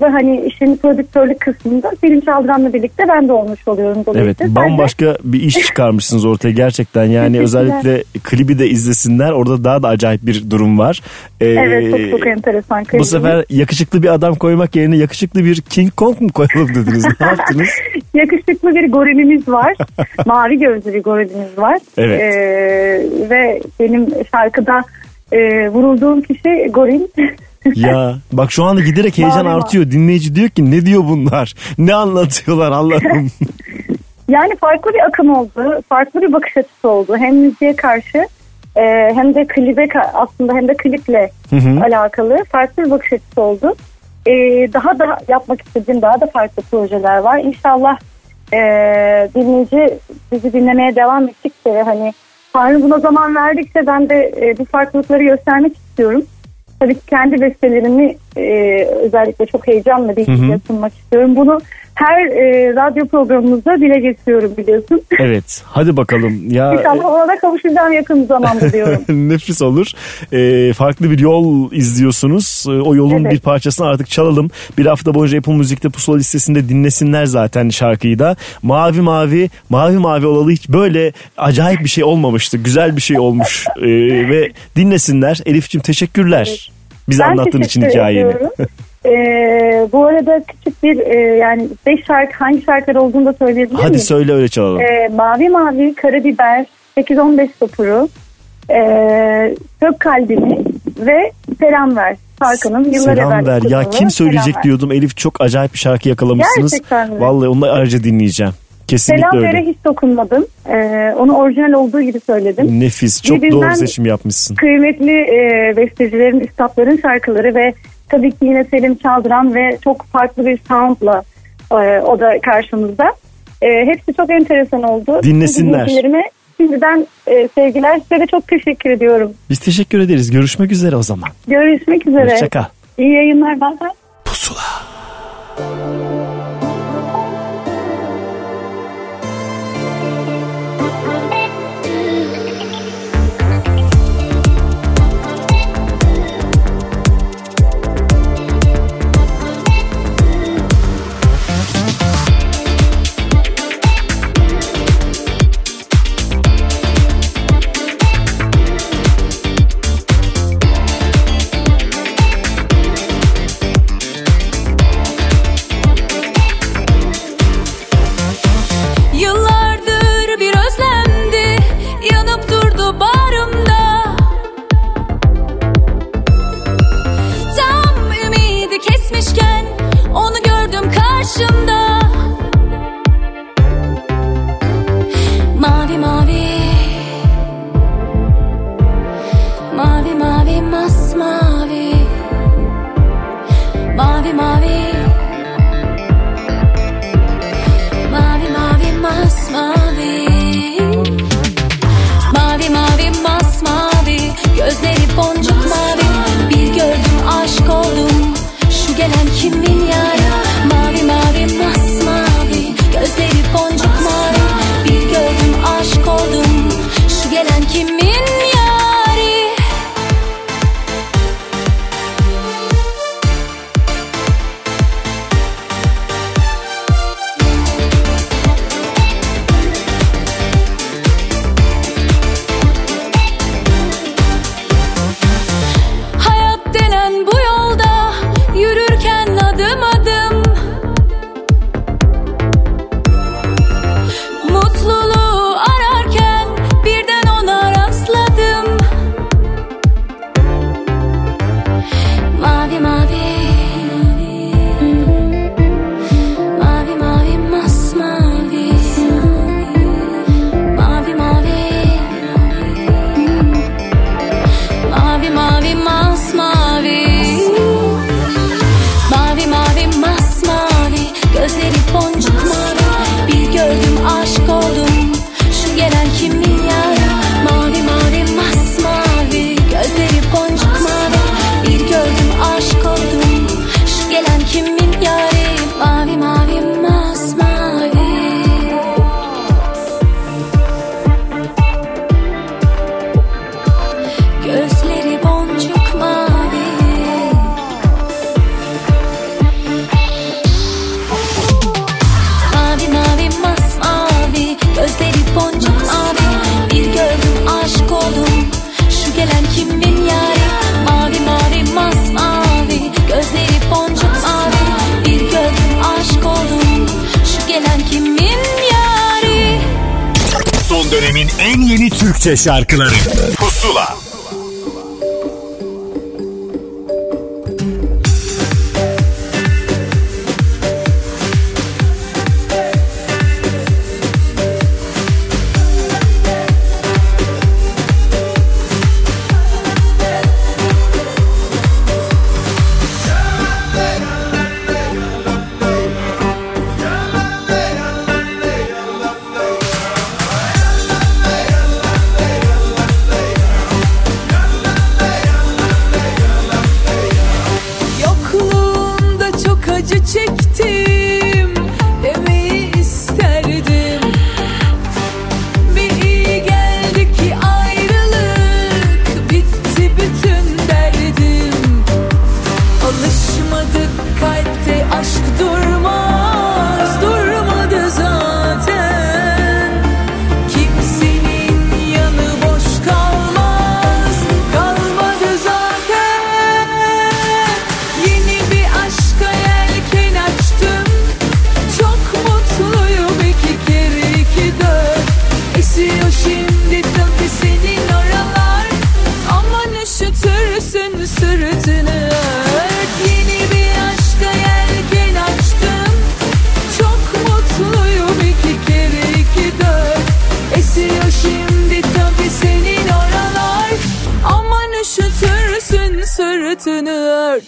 ve hani işin prodüktörlük kısmında Selim Çaldıran'la birlikte ben de olmuş oluyorum Evet dolayısıyla. Ben de- bambaşka bir iş çıkarmışsınız ortaya gerçekten. Yani özellikle klibi de izlesinler. Orada daha da acayip bir durum var. Ee, Evet çok çok enteresan. Bu klibimiz. sefer yakışıklı bir adam koymak yerine yakışıklı bir King Kong mu koyalım dediniz? Ne yaptınız? Yakışıklı bir gorilimiz var. Mavi gözlü bir gorilimiz var. Evet. Ee, ve benim şarkıda e, vurulduğum kişi goril. Ya bak şu anda giderek heyecan artıyor. Dinleyici diyor ki ne diyor bunlar? Ne anlatıyorlar Allah'ım. Yani farklı bir akım oldu. Farklı bir bakış açısı oldu. Hem müziğe karşı e, hem de klibe aslında hem de kliple Hı hı. alakalı farklı bir bakış açısı oldu. E, daha da yapmak istediğim daha da farklı projeler var. İnşallah e, dinleyici bizi dinlemeye devam ettikçe hani Tanrı buna zaman verdikçe ben de e, bu farklılıkları göstermek istiyorum. Tabii kendi bestelerimi e, özellikle çok heyecanla Hı dinleyiciye hı. sunmak istiyorum. Bunu her e, radyo programımızda dile getiriyorum biliyorsun. evet hadi bakalım. Ya İnşallah ona da kavuşacağım yakın bir zamanda diyorum. Nefis olur. Ee, farklı bir yol izliyorsunuz. Ee, o yolun Evet. bir parçasını artık çalalım. Bir hafta boyunca Apple Müzik'te pusula listesinde dinlesinler zaten şarkıyı da. Mavi mavi, mavi mavi olalı hiç böyle acayip bir şey olmamıştı. Güzel bir şey olmuş. Ee, ve dinlesinler. Elif'ciğim teşekkürler. Bize Ben anlattığın için hikayeni. ediyorum. Ee, bu arada küçük bir e, yani 5 şarkı hangi şarkılar olduğunu da söyleyebilir Hadi miyim? söyle öyle çalalım. Ee, mavi mavi, karabiber, 8-15 topuru, e, Sök kalbimi ve Selam ver şarkının yıllar Selam ver. Ya kim söyleyecek diyordum. Elif çok acayip bir şarkı yakalamışsınız. Gerçekten mi? Vallahi onu ayrıca dinleyeceğim. Kesinlikle Selam öyle. hiç dokunmadım. Ee, onu orijinal olduğu gibi söyledim. Nefis. Çok Birbirinden doğru seçim yapmışsın. Kıymetli e, bestecilerin, üstadların şarkıları ve tabii ki yine Selim Çaldıran ve çok farklı bir soundla e, o da karşımızda. E, hepsi çok enteresan oldu. Dinlesinler. Şimdiden e, sevgiler size de çok teşekkür ediyorum. Biz teşekkür ederiz. Görüşmek üzere o zaman. Görüşmek üzere. Hoşça kal. İyi yayınlar. Bye bye. Yıllardır şarkıları acı çektim Görünür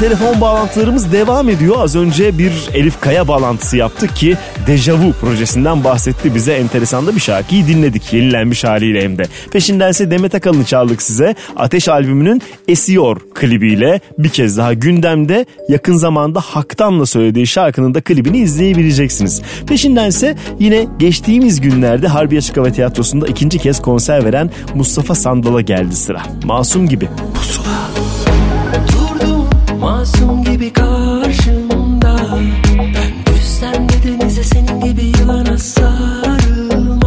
Telefon bağlantılarımız devam ediyor. Az önce bir Elif Kaya bağlantısı yaptık ki Dejavu projesinden bahsetti bize. Enteresan da bir şarkıyı dinledik. Yenilenmiş haliyle hem de. Peşindense Demet Akalın'ı çaldık size. Ateş albümünün Esiyor klibiyle bir kez daha gündemde yakın zamanda Haktan'la söylediği şarkının da klibini izleyebileceksiniz. Peşindense yine geçtiğimiz günlerde Harbiye Açık Hava Tiyatrosu'nda ikinci kez konser veren Mustafa Sandal'a geldi sıra. Masum gibi. Durdum masum gibi karşımda. Ben düşsem de denize senin gibi yılana sarılmam.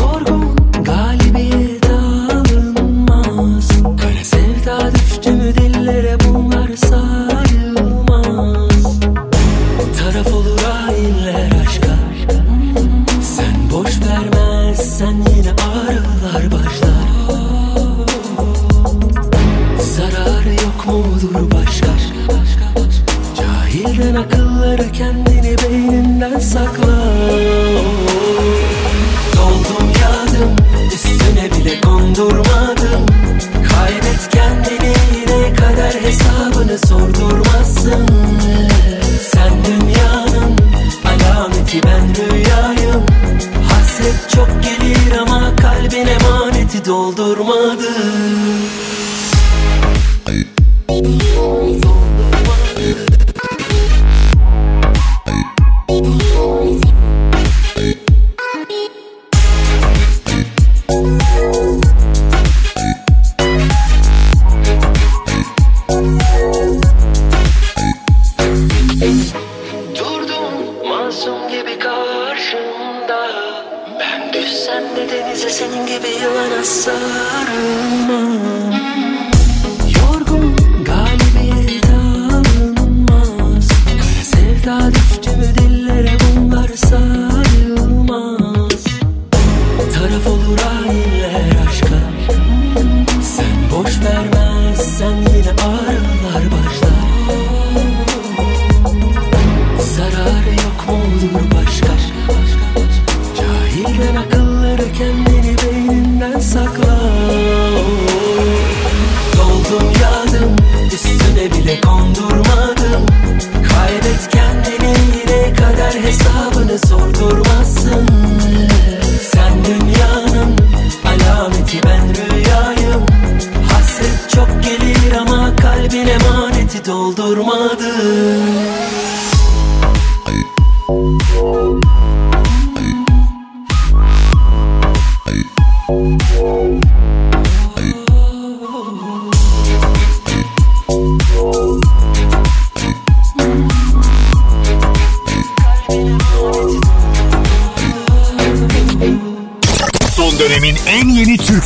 Yorgun galibiyet alınmaz. Kara sevda düştü mü dillere bunlar sayılmaz. Taraf olur hainler aşka Sen boş vermezsen yine ağrılar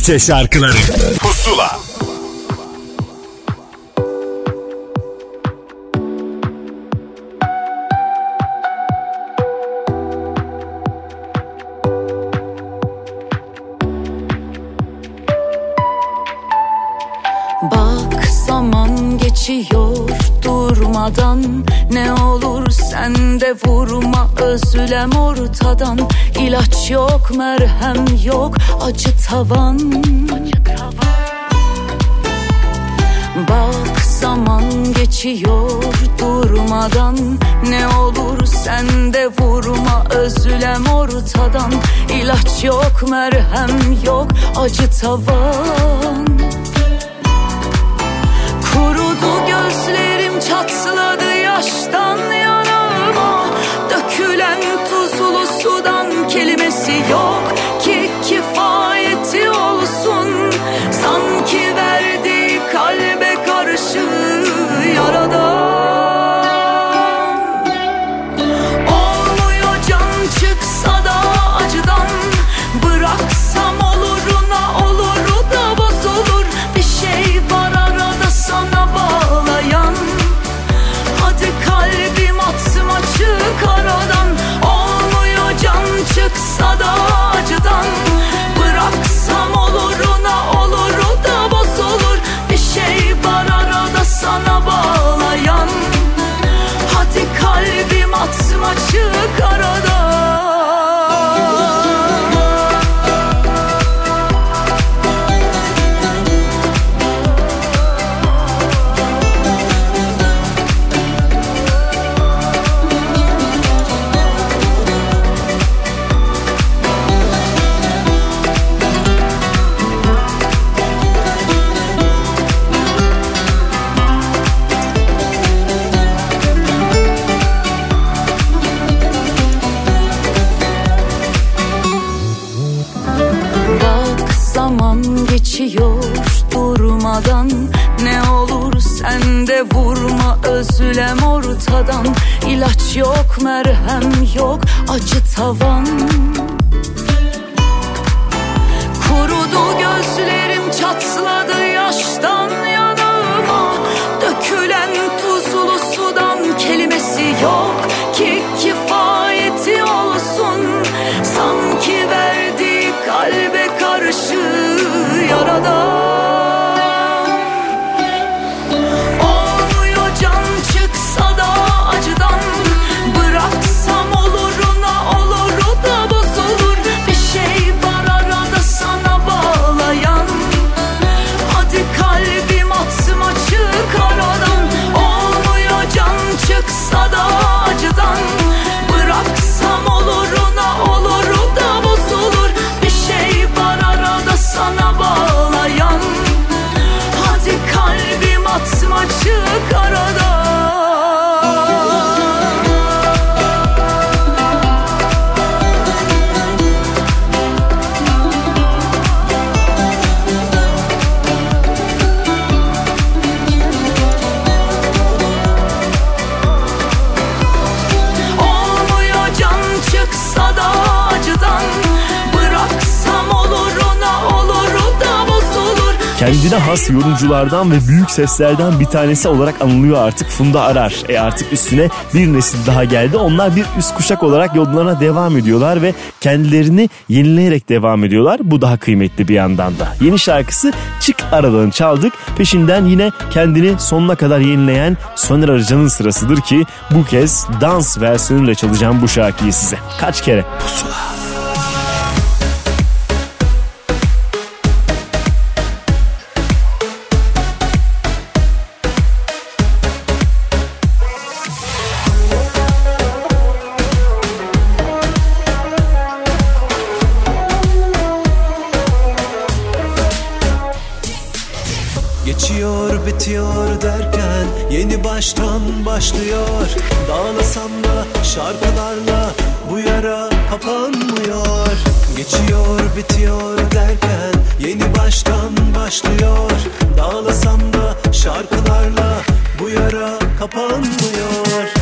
Türkçe şarkıları has yorumculardan ve büyük seslerden bir tanesi olarak anılıyor artık Funda Arar. E artık üstüne bir nesil daha geldi. Onlar bir üst kuşak olarak yollarına devam ediyorlar ve kendilerini yenileyerek devam ediyorlar. Bu daha kıymetli bir yandan da. Yeni şarkısı Çık Aradan çaldık. Peşinden yine kendini sonuna kadar yenileyen Soner Arıcan'ın sırasıdır ki bu kez dans versiyonuyla çalacağım bu şarkıyı size. Kaç kere? Pusula. Şarkılarla bu yara kapanmıyor. Geçiyor bitiyor derken yeni baştan başlıyor. Dağlasam da şarkılarla bu yara kapanmıyor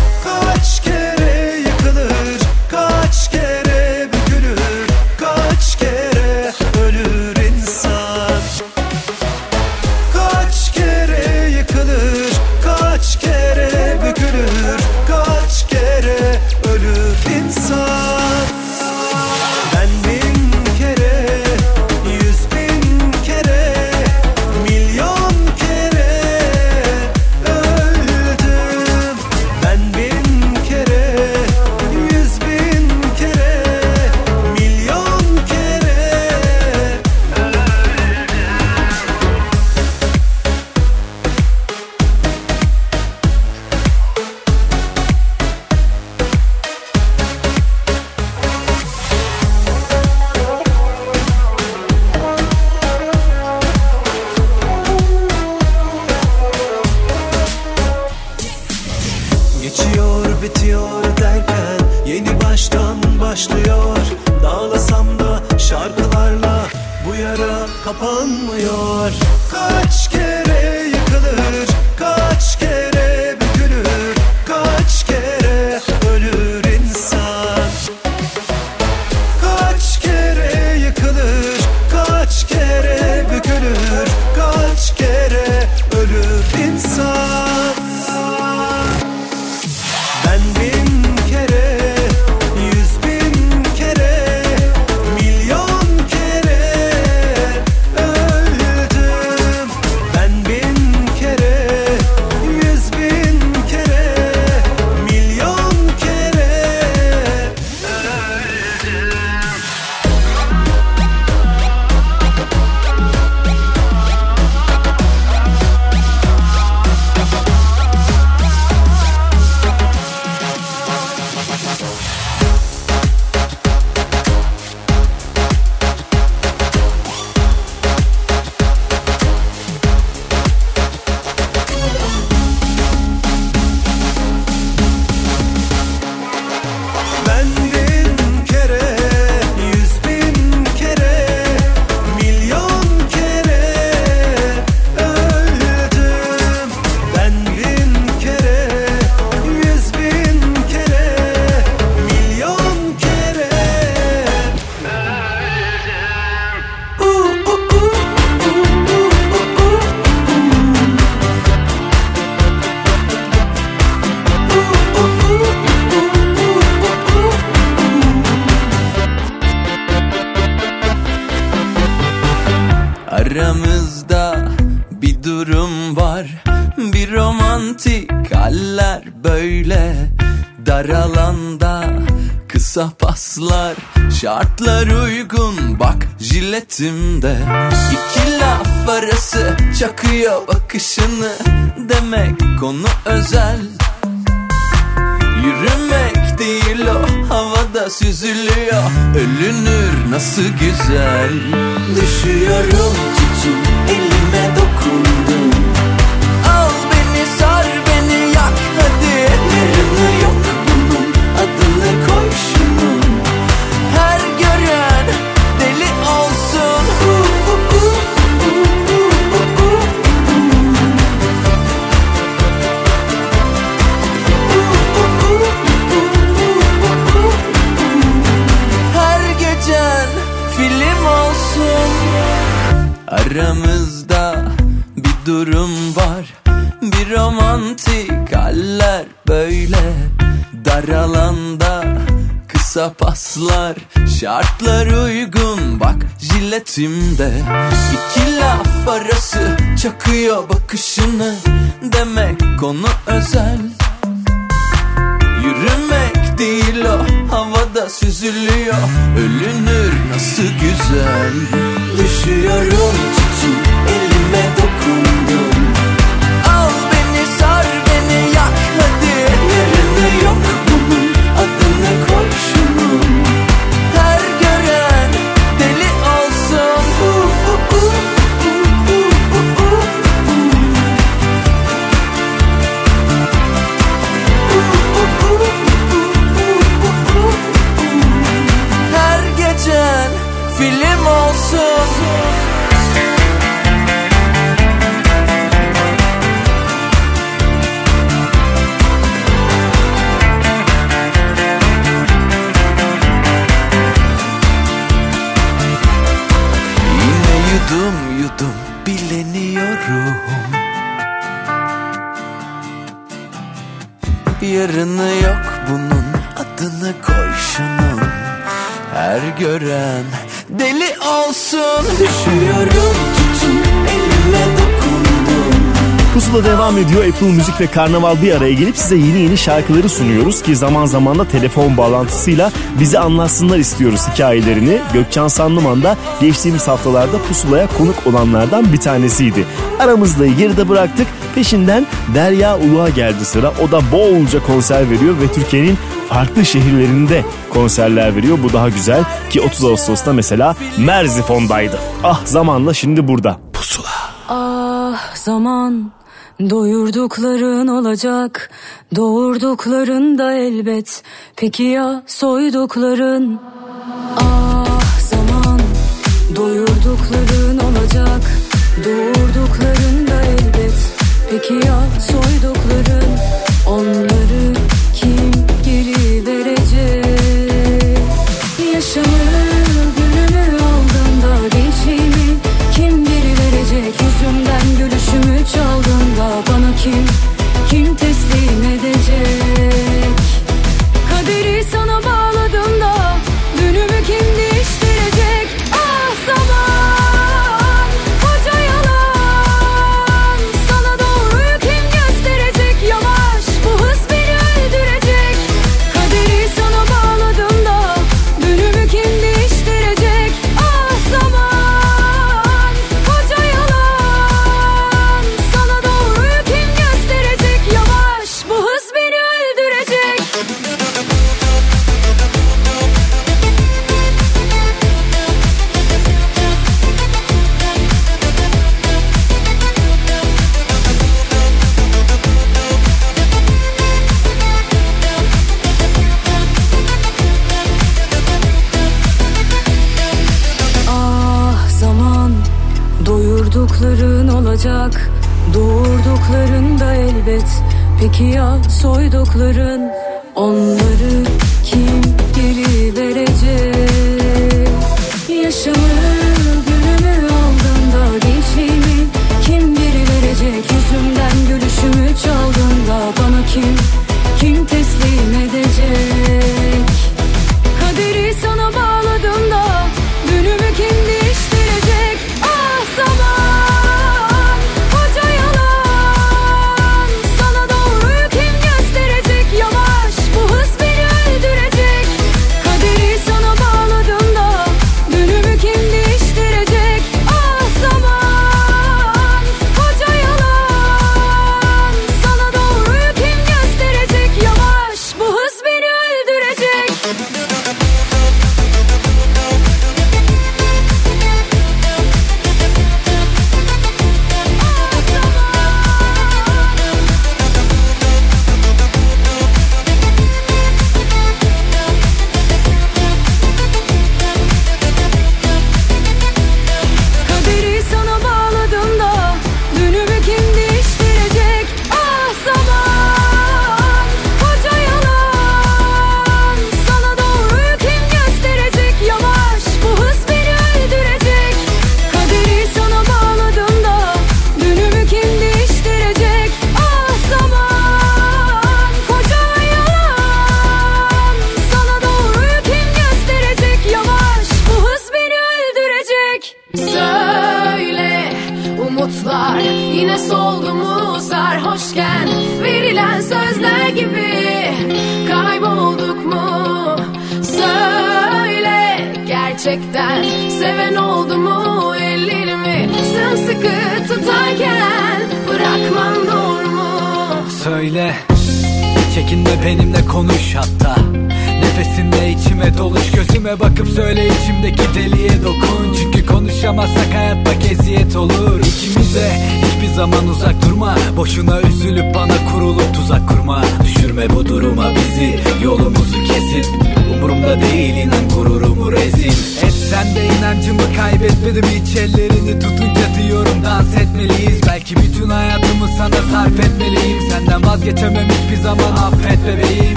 havada süzülüyor. Ölünür nasıl güzel. Düşüyorum tutun elime Dar alanda kısa paslar Şartlar uygun. Bak jiletimde İki laf arası çakıyor bakışını Demek konu özel. Yürümek değil o havada süzülüyor. Ölünür nasıl güzel. Düşüyorum tutun elime dokundun Yarını yok bunun adını koy şunun. Her gören deli olsun. Düşüyorum tutun elime dokundum Pusula devam ediyor. Apple Müzik ve Karnaval bir araya gelip size yeni yeni şarkıları sunuyoruz ki zaman zaman da telefon bağlantısıyla bizi anlatsınlar istiyoruz hikayelerini. Gökçen Sanlıman da geçtiğimiz haftalarda Pusula'ya konuk olanlardan bir tanesiydi. Aramızda geride bıraktık. Peşinden Derya Uluğa geldi sıra. O da bolca konser veriyor ve Türkiye'nin farklı şehirlerinde konserler veriyor. Bu daha güzel ki 30 Ağustos'ta mesela Merzifon'daydı. Ah zamanla şimdi burada. Pusula. Ah zaman doyurdukların olacak doğurdukların da elbet. Peki ya soydukların? Ah zaman. Doyurdukların olacak doğurdukların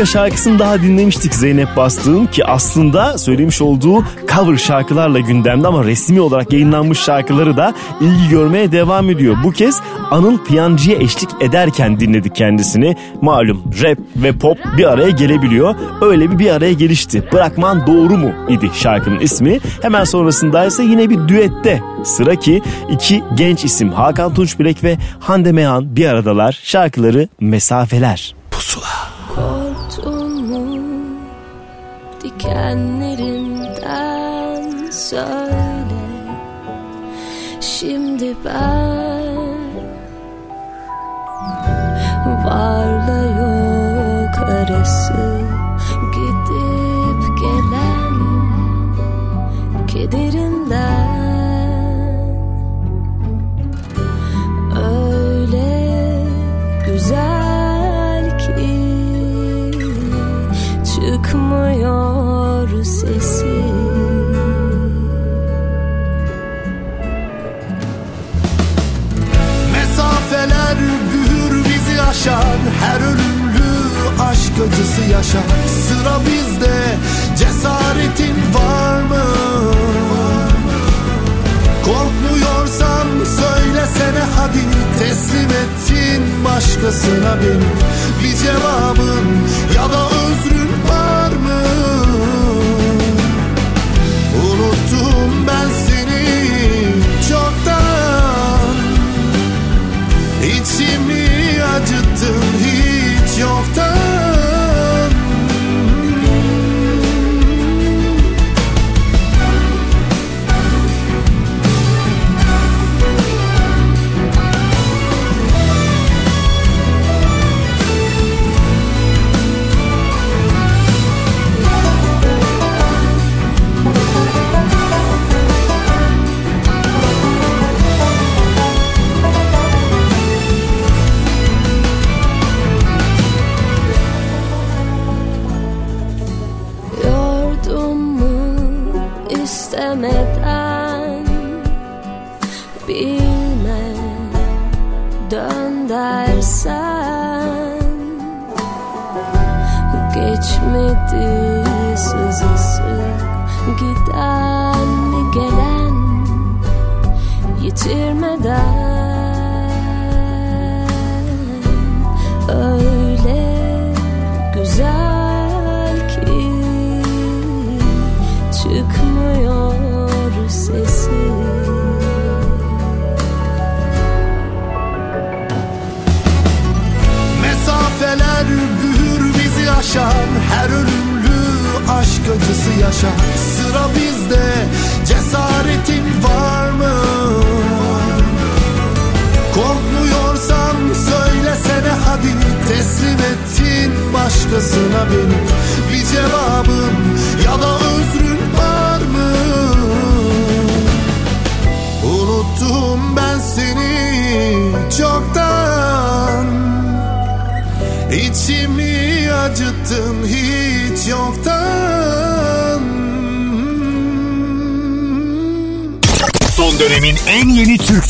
başka şarkısını daha dinlemiştik Zeynep Bastık'ın ki aslında söylemiş olduğu cover şarkılarla gündemde ama resmi olarak yayınlanmış şarkıları da ilgi görmeye devam ediyor. Bu kez Anıl Piyancı'ya eşlik ederken dinledik kendisini. Malum rap ve pop bir araya gelebiliyor. Öyle bir bir araya gelişti. Bırakman doğru mu idi şarkının ismi. Hemen sonrasında ise yine bir düette sıra ki iki genç isim Hakan Tunçbilek ve Hande Mehan bir aradalar. Şarkıları Mesafeler. 死。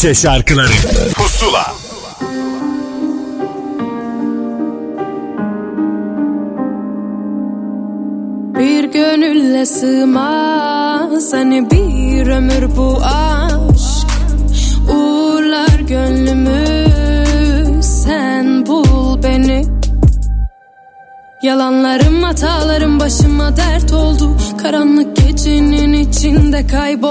Türkçe şarkıları. Pusula. Bir gönülle sığmaz hani bir ömür bu aşk. Uğurlar gönlümü sen bul beni. Yalanlarım hatalarım başıma dert oldu. Karanlık gecenin içinde kayboldum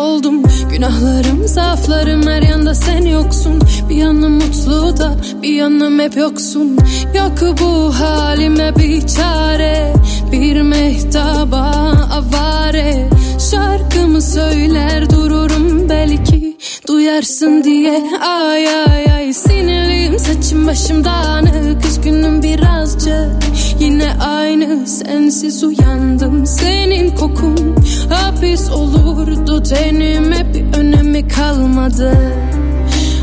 yanım hep yoksun Yok bu halime bir çare. Bir mehtaba avare. Şarkımı söyler dururum belki Duyarsın diye. Ay ay ay Sinirliyim saçım başım dağınık. Üzgünüm birazcık Yine aynı. Sensiz uyandım Senin kokun hapis olurdu. Tenime bir önemi kalmadı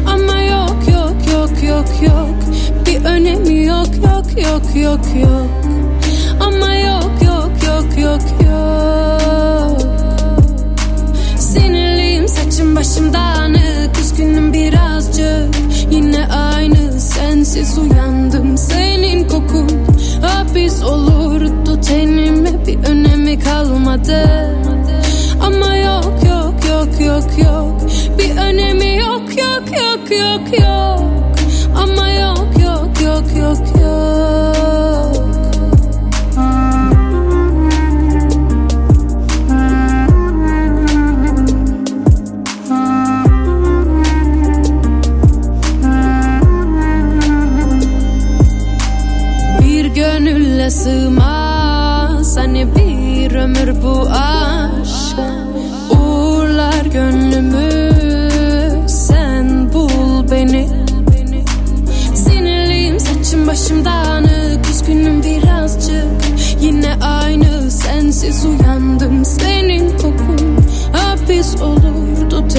Ama yok yok yok yok yok Bir önemi yok yok yok yok yok Ama yok yok yok yok yok Sinirliyim saçım başım dağınık Üzgünüm birazcık Yine aynı sensiz uyandım Senin kokun hapis olurdu Tenime bir önemi kalmadı Ama yok yok yok yok yok Bir önemi yok yok yok yok yok Ama yok yok yok yok yok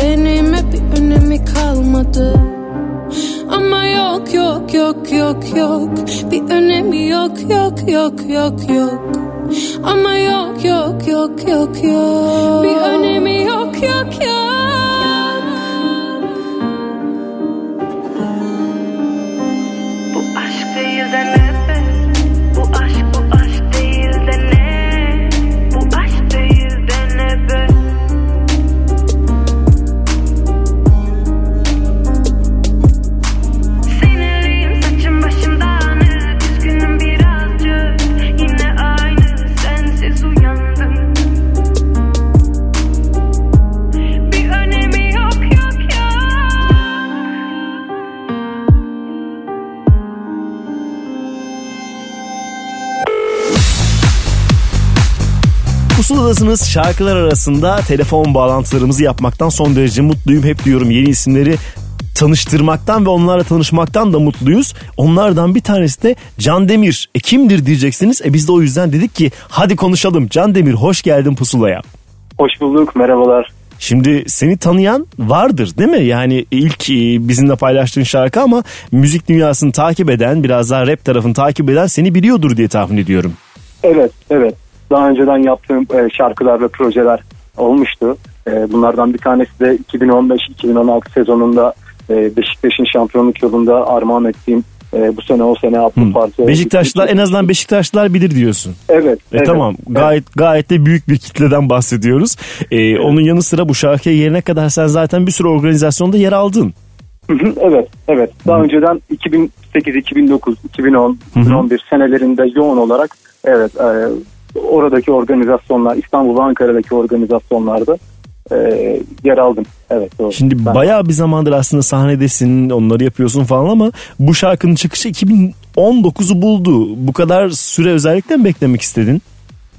Tenime bir önemi kalmadı ama yok yok yok yok yok Bir önemi yok yok yok yok yok Ama yok yok yok yok yok Bir önemi yok yok yok Pusuladasınız şarkılar arasında telefon bağlantılarımızı yapmaktan son derece mutluyum. Hep diyorum yeni isimleri tanıştırmaktan ve onlarla tanışmaktan da mutluyuz. Onlardan bir tanesi de Can Demir. E kimdir diyeceksiniz. E biz de o yüzden dedik ki hadi konuşalım. Can Demir hoş geldin pusulaya. Hoş bulduk merhabalar. Şimdi seni tanıyan vardır değil mi? Yani ilk e, bizimle paylaştığın şarkı ama müzik dünyasını takip eden biraz daha rap tarafını takip eden seni biliyordur diye tahmin ediyorum. Evet evet daha önceden yaptığım e, şarkılar ve projeler olmuştu. E, bunlardan bir tanesi de 2015-2016 sezonunda e, Beşiktaş'ın şampiyonluk yolunda armağan ettiğim e, bu sene o sene adlı parça. Beşiktaşlılar en azından Beşiktaşlılar bilir diyorsun. Evet. E evet. tamam gayet gayet de büyük bir kitleden bahsediyoruz. E, Onun yanı sıra bu şarkıya yerine kadar sen zaten bir sürü organizasyonda yer aldın. Evet, evet. Daha önceden 2008, 2009, 2010, 2011 senelerinde yoğun olarak evet e, oradaki organizasyonlar, İstanbul ve Ankara'daki organizasyonlarda e, yer aldım. Evet doğru. Şimdi Ben- bayağı bir zamandır aslında sahnedesin, onları yapıyorsun falan ama bu şarkının çıkışı 2019'u buldu. Bu kadar süre özellikle mi beklemek istedin?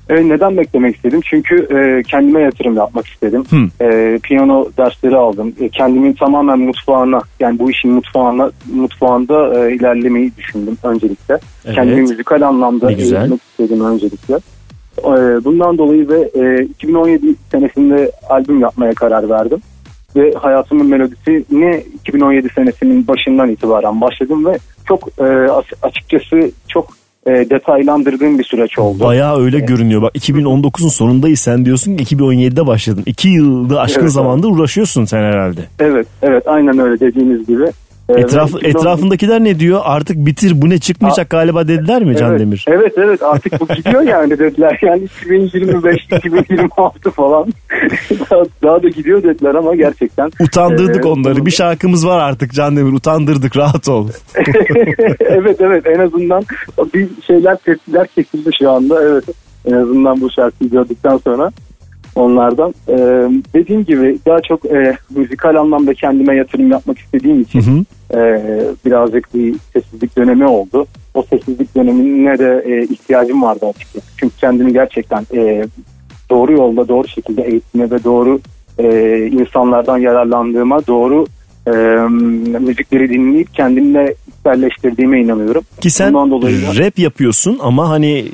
E, neden beklemek istedim? Çünkü e, kendime yatırım yapmak istedim. Hı. E, piyano dersleri aldım. E, kendimin tamamen mutfağına yani bu işin mutfağına mutfağında e, ilerlemeyi düşündüm öncelikle. Evet. Kendimi müzikal anlamda eğitmek istedim öncelikle. E, bundan dolayı ve e, 2017 senesinde albüm yapmaya karar verdim. Ve hayatımın melodisi ne 2017 senesinin başından itibaren başladım ve çok e, as- açıkçası çok e, detaylandırdığım bir süreç oldu. Bayağı öyle görünüyor. Bak 2019'un sonundayız sen diyorsun ki 2017'de başladın. 2 yılda aşkın Evet, zamanda uğraşıyorsun sen herhalde. Evet, evet aynen öyle dediğiniz gibi. Ee, Etraf, ve 2010 etrafındakiler ne diyor? Artık bitir bu ne çıkmayacak galiba dediler mi Can evet, Demir? Evet evet artık bu gidiyor yani dediler. Yani 2025, 2026 falan daha, daha da gidiyor dediler ama gerçekten. Utandırdık Ee, onları. Bir şarkımız var artık Can Demir. Utandırdık rahat ol. evet evet en azından bir şeyler tepkiler kesildi şu anda. Evet en azından bu şarkıyı gördükten sonra onlardan. Ee, dediğim gibi daha çok e, müzikal anlamda kendime yatırım yapmak istediğim için e, birazcık bir sessizlik dönemi oldu. O sessizlik dönemine de e, ihtiyacım vardı açıkçası. Çünkü kendimi gerçekten e, doğru yolda doğru şekilde eğitime ve doğru e, insanlardan yararlandığıma doğru e, müzikleri dinleyip kendimle içselleştirdiğime inanıyorum. Ki sen Bundan dolayı da- rap yapıyorsun ama hani e,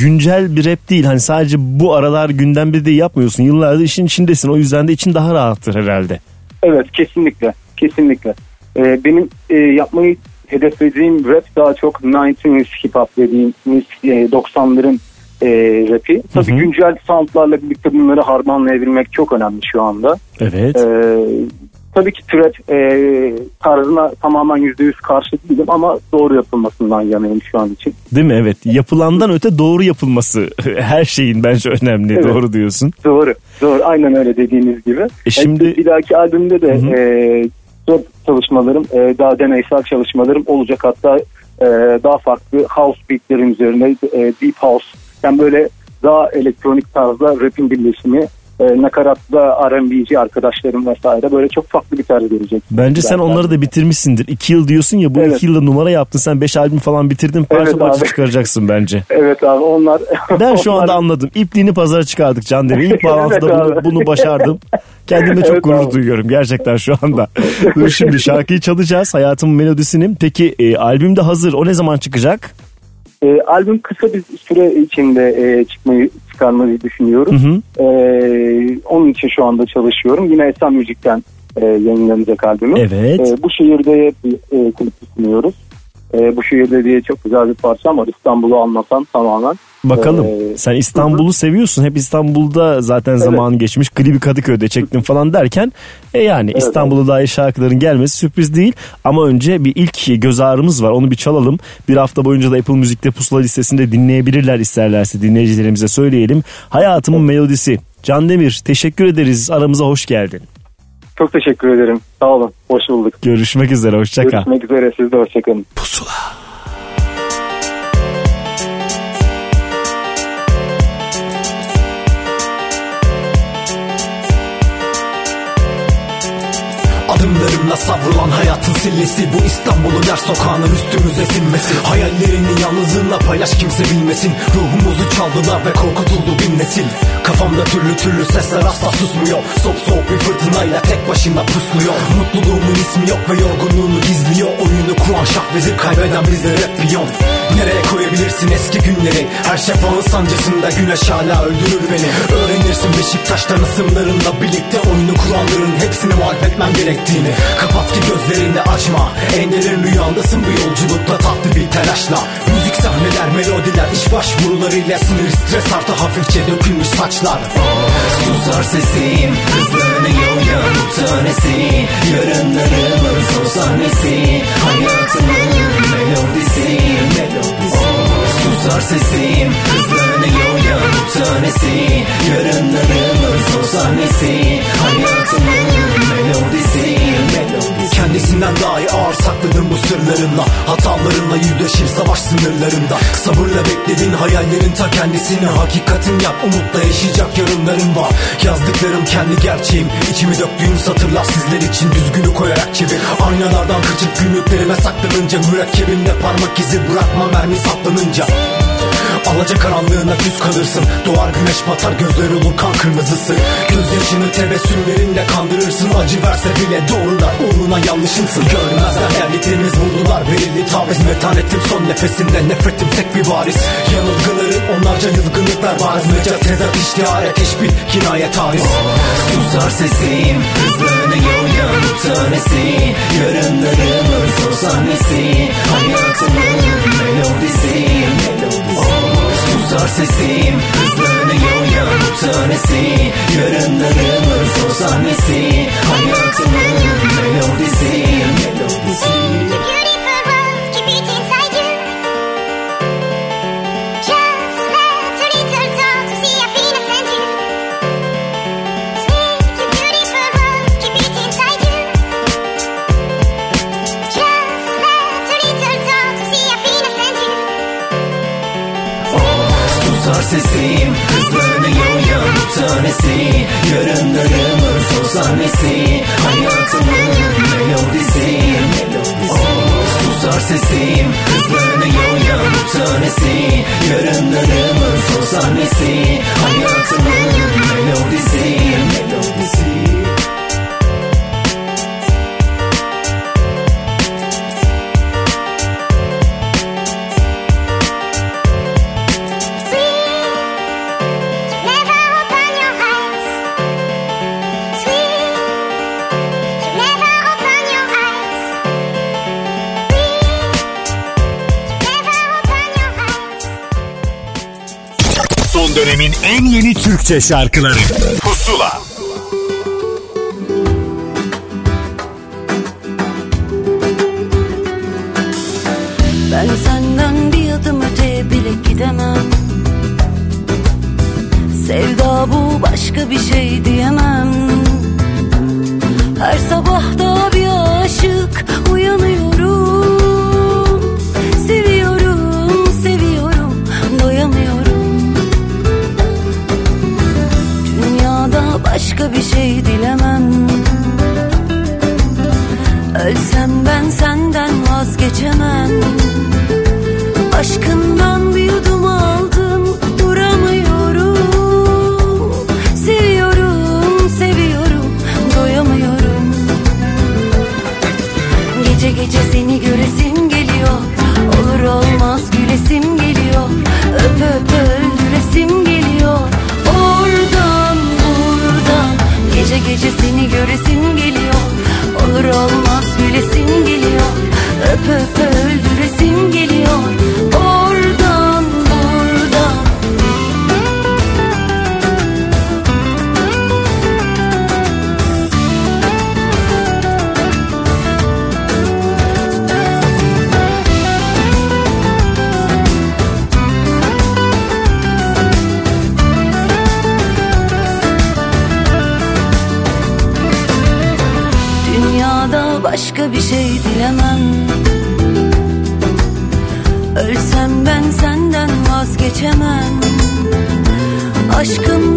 güncel bir rap değil. Hani sadece bu aralar gündemde de yapmıyorsun. Yıllardır işin içindesin. O yüzden de için daha rahattır herhalde. Evet kesinlikle kesinlikle. Ee, benim e, yapmayı hedeflediğim rap daha çok 90s hip hop dediğim e, 90'ların e, rapi. Tabii güncel soundlarla birlikte bunları harmanlayabilmek çok önemli şu anda. Evet. Ee, tabii ki trap e, tarzına tamamen %100 karşı değilim ama doğru yapılmasından yanayım şu an için. Değil mi? Evet. Yapılandan öte doğru yapılması her şeyin bence önemli. Evet. Doğru diyorsun. Doğru. Doğru. Aynen öyle dediğiniz gibi. E şimdi- E, bir dahaki albümde de e, rap çalışmalarım, e, daha deneysel çalışmalarım olacak. Hatta e, daha farklı house beatlerin üzerine e, deep house. Yani böyle daha elektronik tarzda rapin birleşimi. E, nakaratla R&B'ci arkadaşlarım vesaire böyle çok farklı bir tarz gelecek. Bence sen onları da bitirmişsindir. İki yıl diyorsun ya bu Evet. iki yılda numara yaptın. Sen beş albüm falan bitirdin. Parça Evet parça abi. çıkaracaksın bence. Evet abi onlar... Ben şu onlar- anda anladım. İpliğini pazara çıkardık Can Demir. İlk bağlantıda Evet bunu, abi. bunu başardım. Kendimle çok Evet gurur abi. duyuyorum gerçekten şu anda. Dur şimdi şarkıyı çalacağız. Hayatımın melodisini. Peki e, albüm de hazır. O ne zaman çıkacak? E, albüm kısa bir süre içinde e, çıkmayı çıkarmayı düşünüyoruz. Hı hı. E, onun için şu anda çalışıyorum. Yine Esen Müzik'ten e, yayınlanacak albümü. Evet. E, bu şehirde e, klip sunuyoruz. E, bu şehirde diye çok güzel bir parça var. İstanbul'u anlatan tamamen. Bakalım. E, Sen İstanbul'u seviyorsun. Hep İstanbul'da zaten zaman geçmiş. Klibi Kadıköy'de çektim falan derken e yani Evet, İstanbul'a dair şarkıların gelmesi sürpriz değil. Ama önce bir ilk göz ağrımız var. Onu bir çalalım. Bir hafta boyunca da Apple Müzik'te pusula listesinde dinleyebilirler isterlerse dinleyicilerimize söyleyelim. Hayatımın melodisi. Can Demir teşekkür ederiz. Aramıza hoş geldin. Çok teşekkür ederim. Sağ olun. Hoş bulduk. Görüşmek üzere. Hoşça kal. Görüşmek üzere. Siz de hoşçakalın. Adımlarımla Sırtımıza savrulan hayatın sillesi Bu İstanbul'un her sokağının üstümüze sinmesi Hayallerini yalnızlığınla paylaş kimse bilmesin Ruhumuzu çaldılar ve korkutuldu bin nesil Kafamda türlü türlü sesler asla susmuyor Soğuk soğuk bir fırtınayla tek başına pusluyor Mutluluğumun ismi yok ve yorgunluğunu gizliyor Oyunu kuran şah vezir kaybeden bizler hep piyon Nereye koyabilirsin eski günleri? Her şafağın sancısında güneş hala öldürür beni. Öğrenirsin Beşiktaş'tan ısımlarınla birlikte Oyunu kuranların hepsini muhalif etmem gerektiğini. Kapat ki gözlerini açma. En derin rüyandasın bu yolculukta tatlı bir telaşla. Müzik sahneler melodiler iş başvurularıyla Sınır stres artı hafifçe dökülmüş saçlar. Susar sesim Hızlanıyor yanıp tanesi Yarınlarımın son sahnesi Hayatımın Melodisi Susar sesim Hızlanıyor yanıp tanesi Yarınlarımın son sahnesi Hayatımın Melodisi Kendisinden daha iyi ağır sakladın bu sırlarınla Hatalarınla yüzleşip savaş sınırlarında Sabırla beklediğin hayallerin ta kendisini Hakikatin yap umutla yaşayacak yarınların var. Yazdıklarım kendi gerçeğim İçimi döktüğüm satırlar sizler için düzgünü koyarak çevir. Aynalardan kaçıp günlüklerime saklanınca Mürekkebimde parmak izi bırakma mermi saplanınca Alaca karanlığına düz kalırsın. Doğar güneş batar gözler olur kan kırmızısı. Gözyaşını tebessümlerinle kandırırsın. Acı verse bile doğrular uğruna yanlışınsın. Görmezler verdiklerimiz vurdular. Verildi taviz metanetim son nefesimde Nefretim tek bir varis Yanılgıların onlarca yılgınlıklar bariz Mecat tezat iştihare teşbih kinaye tariz Susar sesim Hızlanıyor yanıp tanesi Yarınlarımın son sahnesi. Hayatımın Melodisi Susar sesim Hızlanıyor yanıp tanesi Yarınlarımın son sahnesi Hayatımın melodisi Melodisi sesim Hızlanıyor yanıp tanesi Yarınlarımın son sahnesi Hayatımın melodisi Melodisi Susar sesim Hızlanıyor yanıp tanesi Yarınlarımın son sahnesi Hayatımın melodisi dönemin en yeni Türkçe şarkıları. Pusula. Ben senden bir adım öteye bile gidemem. Sevda bu başka bir şey diyemem. Her sabah da bir şey dilemem. Ölsem ben senden vazgeçemem. Aşkından bir yudum aldım duramıyorum. Seviyorum, seviyorum, doyamıyorum. Gece gece seni göresim geliyor. Olur olmaz gülesim geliyor. Öp öp öldüresim geliyor Gece gece seni göresim geliyor. Olur olmaz gülesim geliyor. Öp öp öldüresim Aşkımdan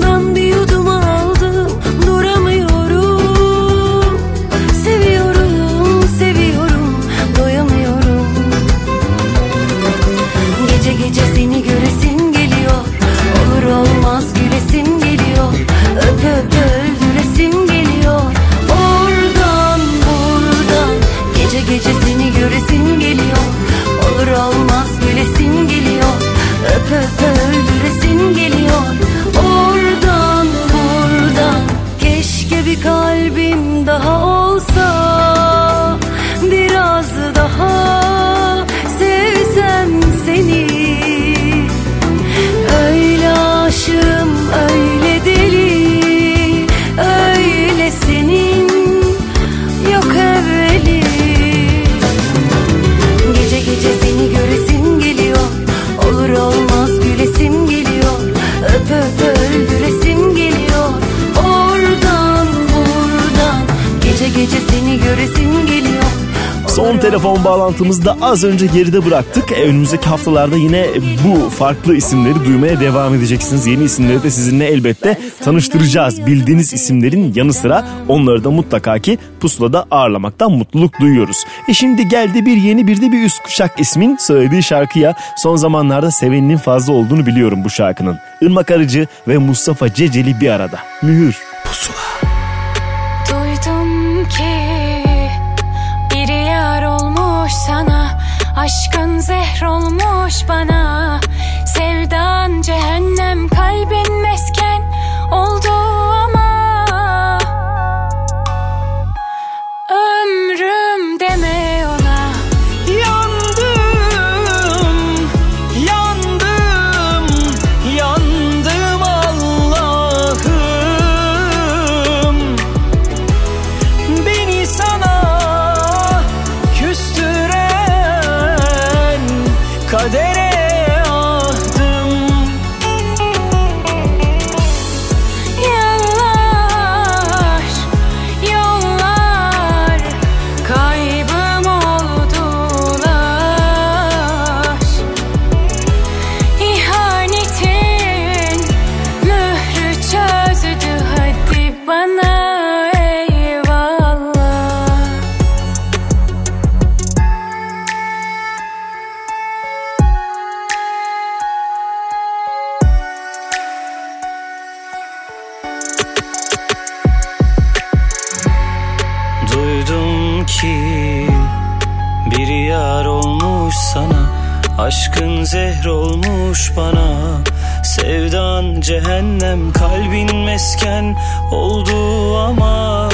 telefon bağlantımızı da az önce geride bıraktık. E, Önümüzdeki haftalarda yine bu farklı isimleri duymaya devam edeceksiniz. Yeni isimleri de sizinle elbette tanıştıracağız. Bildiğiniz isimlerin yanı sıra onları da mutlaka ki pusulada ağırlamaktan mutluluk duyuyoruz. E şimdi geldi bir yeni bir de bir üst kuşak ismin söylediği şarkıya son zamanlarda seveninin fazla olduğunu biliyorum bu şarkının. Irmak Arıcı ve Mustafa Ceceli bir arada. Mühür. Pusula. Aşkın zehr olmuş bana. Sevdan cehennem olmuş bana. Sevdan cehennem kalbin mesken oldu ama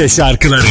Türkçe şarkıları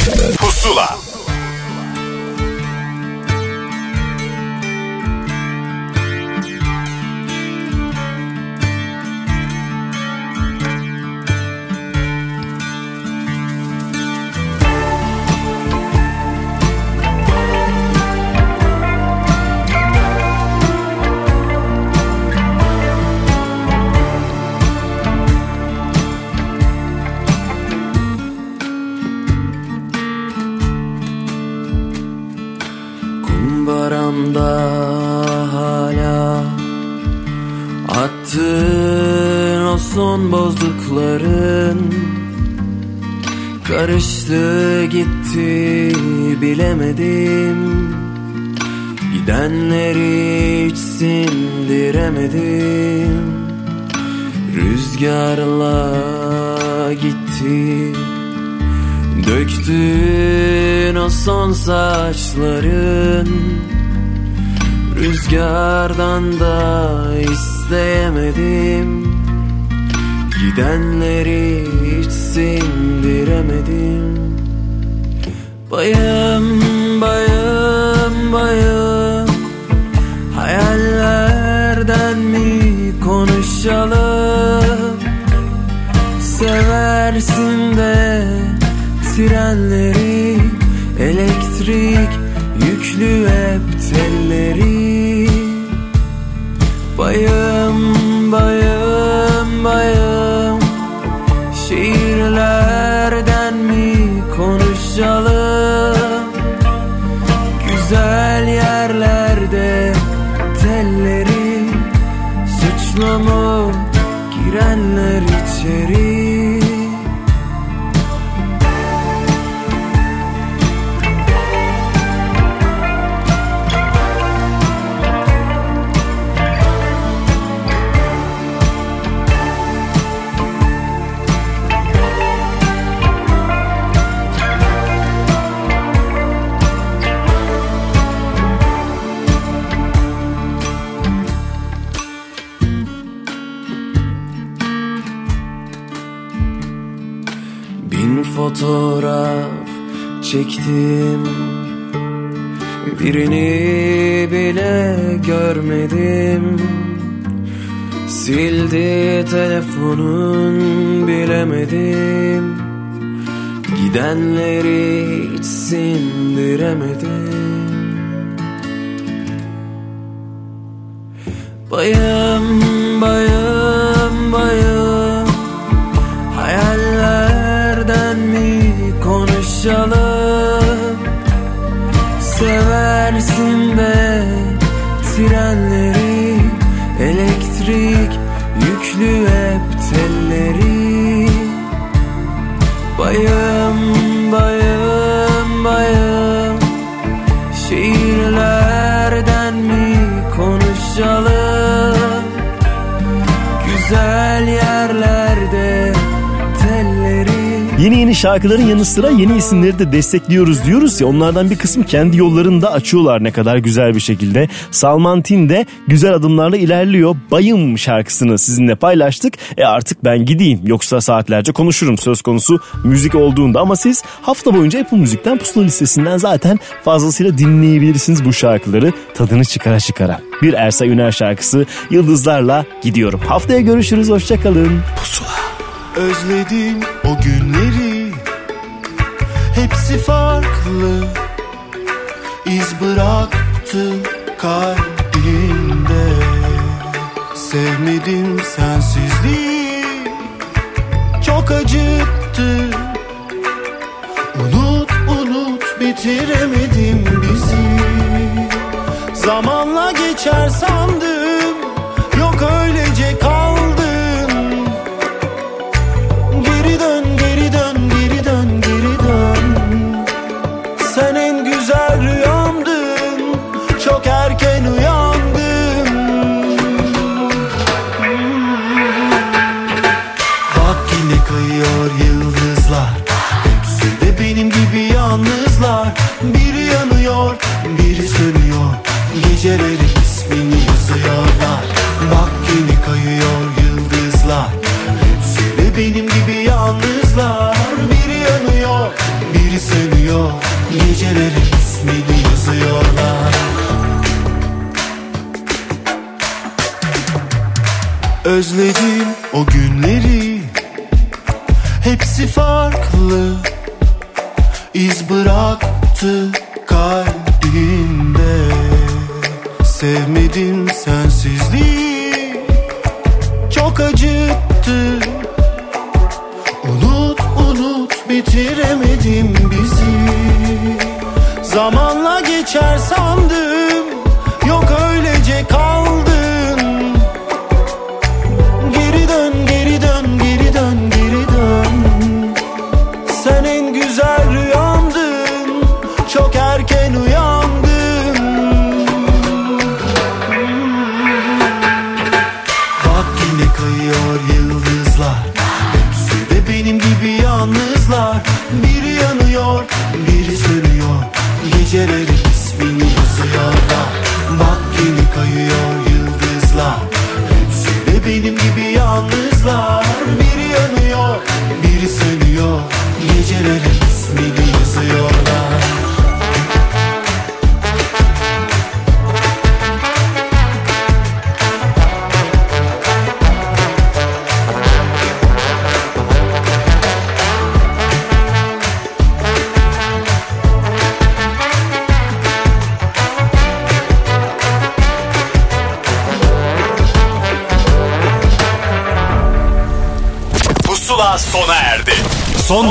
bozdukların Karıştı gitti bilemedim. Gidenleri hiç sindiremedim. Rüzgarla gitti Döktün o son saçların. Rüzgardan da isteyemedim Gidenleri hiç sindiremedim. Bayım bayım bayım. Hayallerden mi konuşalım? Seversin de trenleri Elektrik yüklü hep telleri. Bayım Birini bile görmedim. Sildi telefonun bilemedim. Gidenleri hiç sindiremedim şarkıların yanı sıra yeni isimleri de destekliyoruz diyoruz ya onlardan bir kısmı kendi yollarını da açıyorlar ne kadar güzel bir şekilde. Salman Tin de güzel adımlarla ilerliyor. Bayım şarkısını sizinle paylaştık. E artık ben gideyim yoksa saatlerce konuşurum söz konusu müzik olduğunda ama siz hafta boyunca Apple Müzik'ten pusula listesinden zaten fazlasıyla dinleyebilirsiniz bu şarkıları tadını çıkara çıkara. Bir Ersay Üner şarkısı Yıldızlarla gidiyorum. Haftaya görüşürüz hoşçakalın. Pusula. Özledim o günleri Hepsi farklı. İz bıraktı kalbimde Sevmedim sensizliği. Çok acıttı. Unut unut bitiremedim bizi. Zamanla geçer sandım Geceleri ismini yazıyorlar. Özledim o günleri. Hepsi farklı. İz bıraktı kalbimde. Sevmedim sensizliği. Çok acıttı. Unut unut bitiremedim bizi Zamanla geçer sandım